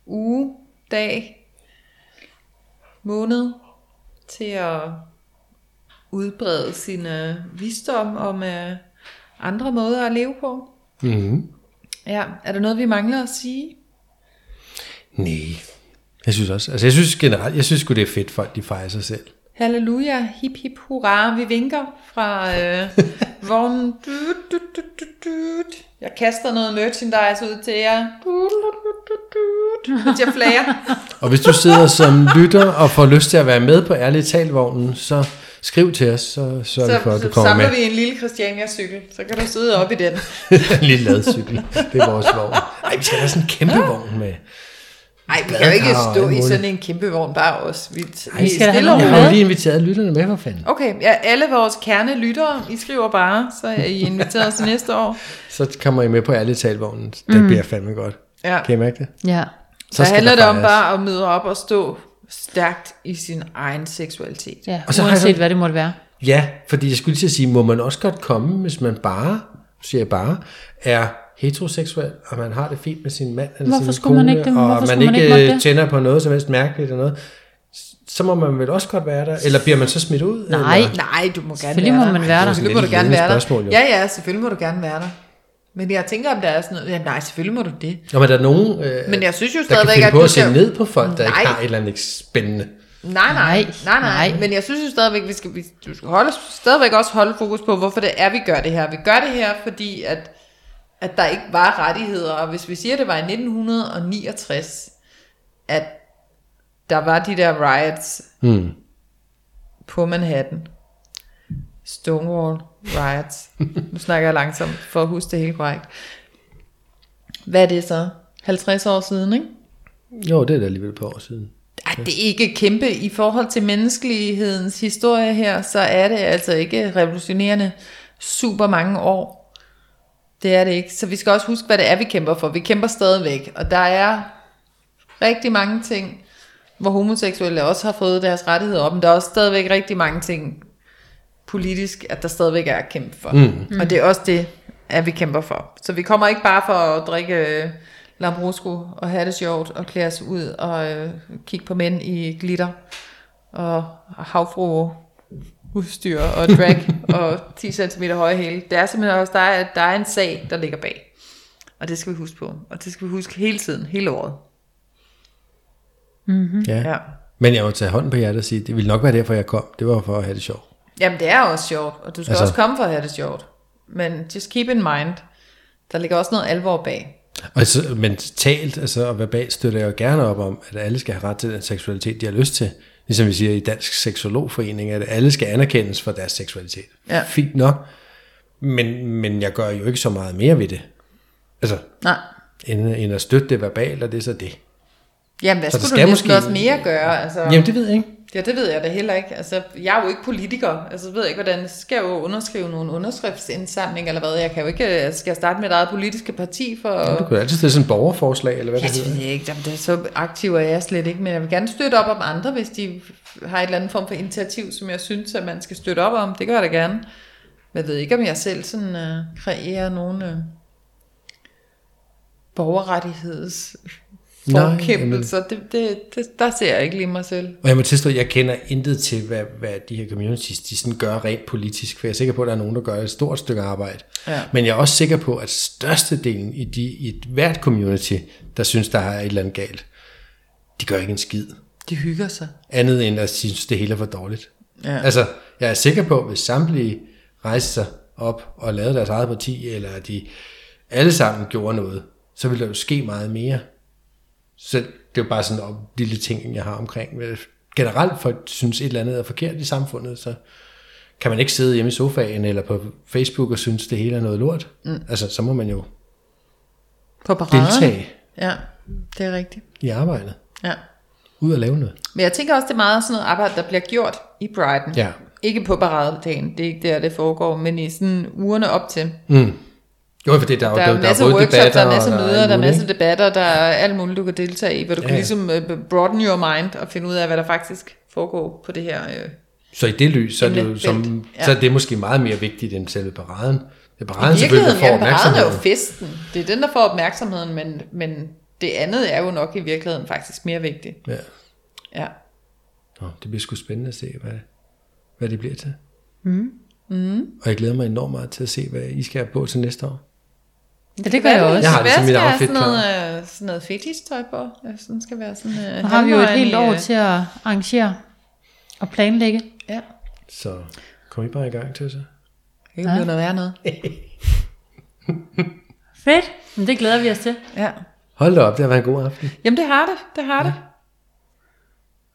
uge, dag, måned til at udbrede sin øh, visdom om øh, andre måder at leve på. Mm-hmm. Ja, er der noget, vi mangler at sige? Nej, jeg synes også. Altså, jeg synes generelt, jeg synes det er fedt, folk de fejrer sig selv. Halleluja, hip hip hurra, vi vinker fra øh, [LAUGHS] vognen. Du, du, du, du, du. Jeg kaster noget merchandise ud til jer. Du, du, du, du, du. Jeg flager. [LAUGHS] Og hvis du sidder som lytter og får lyst til at være med på Ærligt Talvognen, så skriv til os, så sørger vi for, Så, at du så kommer samler med. vi en lille Christiania-cykel, så kan du sidde op i den. [LAUGHS] en lille ladcykel. Det er vores vogn. Nej, vi skal have sådan en kæmpe vogn med. Nej, vi kan jo ikke stå i sådan en kæmpe vogn bare os. Vi, Ej, vi skal stille Jeg har lige inviteret lytterne med, for fanden. Okay, ja, alle vores kernelyttere, I skriver bare, så er I inviteret til [LAUGHS] næste år. Så kommer I med på Ærligt Talvognen. Det bliver fandme godt. Ja. Kan I mærke det? Ja. Så, så handler det om bare at møde op og stå stærkt i sin egen seksualitet. Ja, Og så uanset sådan- hvad det måtte være. Ja, fordi jeg skulle lige til at sige, må man også godt komme, hvis man bare, siger jeg bare, er heteroseksuel, og man har det fint med sin mand eller Hvorfor sin skulle man kone, ikke det? og man man ikke, måtte øh, det? tænder på noget som helst mærkeligt eller noget, så må man vel også godt være der? Eller bliver man så smidt ud? Nej. Eller? Nej, du må gerne Selvfølgelig være må der. man være der. Selvfølgelig må Det du er gerne være der. spørgsmål, jo. ja, ja, selvfølgelig må du gerne være der. Men jeg tænker, om der er sådan noget. Ja, nej, selvfølgelig må du det. Nå, men der er nogen, øh, Men jeg synes jo der kan stadigvæk, finde at på du at se skal... ned på folk, der Nej. ikke har et eller andet spændende. Nej, nej, Nej, nej, nej, nej. Men jeg synes jo stadigvæk, vi skal, vi, du skal holde, stadigvæk også holde fokus på, hvorfor det er, vi gør det her. Vi gør det her, fordi at, at der ikke var rettigheder. Og hvis vi siger, at det var i 1969, at der var de der riots Hmm. på Manhattan. Stonewall riots. [LAUGHS] nu snakker jeg langsomt for at huske det helt korrekt. Hvad er det så? 50 år siden, ikke? Jo, det er da alligevel på år siden. Ej, det er ikke kæmpe i forhold til menneskelighedens historie her, så er det altså ikke revolutionerende super mange år. Det er det ikke. Så vi skal også huske, hvad det er, vi kæmper for. Vi kæmper stadigvæk, og der er rigtig mange ting, hvor homoseksuelle også har fået deres rettigheder op, men der er også stadigvæk rigtig mange ting politisk, at der stadigvæk er at kæmpe for. Mm. Og det er også det, at vi kæmper for. Så vi kommer ikke bare for at drikke øh, Lambrusco og have det sjovt og klæde os ud og øh, kigge på mænd i glitter og havfru udstyr og drag [LAUGHS] og 10 cm høje hæle. Det er simpelthen også, der er, der er en sag, der ligger bag. Og det skal vi huske på. Og det skal vi huske hele tiden, hele året. Ja. Ja. Men jeg må tage hånden på hjertet og sige, det ville nok være derfor, jeg kom. Det var for at have det sjovt. Jamen, det er også sjovt, og du skal Altså- altså, også komme for at have det sjovt. Men just keep in mind, der ligger også noget alvor bag. Og så, men talt altså, og verbalt støtter jeg jo gerne op om, at alle skal have ret til den seksualitet, de har lyst til. Ligesom vi siger i Dansk Seksologforening, at alle skal anerkendes for deres seksualitet. Ja. Fint nok. Men, men jeg gør jo ikke så meget mere ved det. Altså, Nej. end, end at støtte det verbalt, og det er så det. Jamen, hvad Så skulle du næsten måske- også mere gøre? Altså, Jamen, det ved jeg ikke. Ja, det ved jeg da heller ikke. Altså, jeg er jo ikke politiker. Altså, ved jeg ikke, hvordan skal jeg jo underskrive nogle underskriftsindsamling, eller hvad. Jeg kan jo ikke, altså, skal jeg starte med et eget politiske parti for... Du kan jo altid stille sådan et borgerforslag, eller hvad Ja, det det hedder. ved jeg ikke. Jamen, det er så aktiv er jeg slet ikke, men jeg vil gerne støtte op om andre, hvis de har et eller andet form for initiativ, som jeg synes, at man skal støtte op om. Det gør jeg da gerne. Men jeg ved ikke, om jeg selv sådan øh, kreerer nogle øh, borgerrettigheds forkæmpelser. Det, det, det, der ser jeg ikke lige mig selv. Og jeg må tilstå, at jeg kender intet til, hvad, hvad de her communities de sådan gør rent politisk, for jeg er sikker på, at der er nogen, der gør et stort stykke arbejde. Ja. Men jeg er også sikker på, at størstedelen i, de, i et hvert community, der synes, der er et eller andet galt, de gør ikke en skid. De hygger sig. Andet end at synes, det hele er for dårligt. Ja. Altså, jeg er sikker på, at hvis samtlige rejste sig op og lavede deres eget parti, eller de alle sammen gjorde noget, så ville der jo ske meget mere. Så det er bare sådan en lille ting, jeg har omkring. generelt folk synes et eller andet er forkert i samfundet, så kan man ikke sidde hjemme i sofaen eller på Facebook og synes, det hele er noget lort. Mm. Altså, så må man jo På paraden. deltage Ja, det er rigtigt. i arbejdet. Ja. Ud og lave noget. Men jeg tænker også, det er meget sådan noget arbejde, der bliver gjort i Brighton. Ja. Ikke på paradedagen, det er ikke der, det foregår, men i sådan ugerne op til. Jo, for det, der, er jo- Der er jo en masse både workshops, der er en masse og møder, der er alt en masse muligt, debatter, der er alt muligt, du kan deltage i, hvor du Ja, kan ligesom uh, broaden your mind og finde ud af, hvad der faktisk foregår på det her. Ikke? Så i det lys, så er det, jo, som, Ja. så er det måske meget mere vigtigt end selve paraden. Det er paraden selvfølgelig, der får ja, paraden er jo festen. Det er den, der får opmærksomheden, men, men det andet er jo nok i virkeligheden faktisk mere vigtigt. Ja. Ja. Nå, det bliver sgu spændende at se, hvad, hvad det bliver til. Mm. Mm. Og jeg glæder mig enormt meget til at se, hvad I skal have på til næste år. Ja, det gør jeg også. Jeg har det som mit outfit sådan noget, øh, sådan noget fetish-tøj på? Ja, sådan skal være sådan... Uh, Nu har vi jo et helt år til at arrangere og planlægge. Ja, Så kom I bare i gang til så. det kan blive noget værre noget. [LAUGHS] Fedt. Men det glæder vi os til. Ja. Hold da op, det har været en god aften. Jamen det har det, det har det.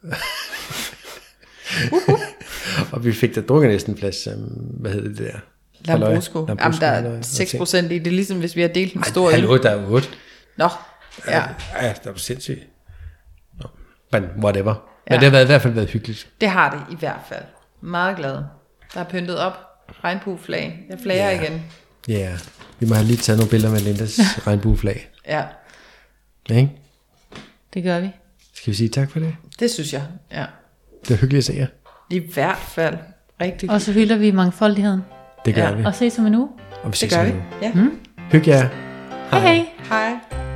[LAUGHS] Og vi fik da drukket næsten en plads, um, hvad hedder det der? Lambrusco. Halløj. Jamen der er og 6 ting. procent i det, er ligesom hvis vi har delt en stor Ej, hallo, der er 8. Nå, ja, Ja, der er sindssygt. Nå, men whatever. Men Ja. det har været, i hvert fald været hyggeligt. det har det i hvert fald. Meget glad. Der er pyntet op. Regnbueflag. Jeg flager Ja. igen. Ja, yeah. vi må have lige taget nogle billeder med Lindas [LAUGHS] regnbueflag. Ja, Ja, ikke? Det gør vi. Skal vi sige tak for det? det synes jeg. Ja. Det er hyggeligt at se jer. I hvert fald. Rigtig Og så hylder vi mangfoldigheden. Det gør Ja, vi. Og ses om en uge. Og vi Det ses gør om vi. en uge. Ja. Hygge jer. Hej hej. Hej.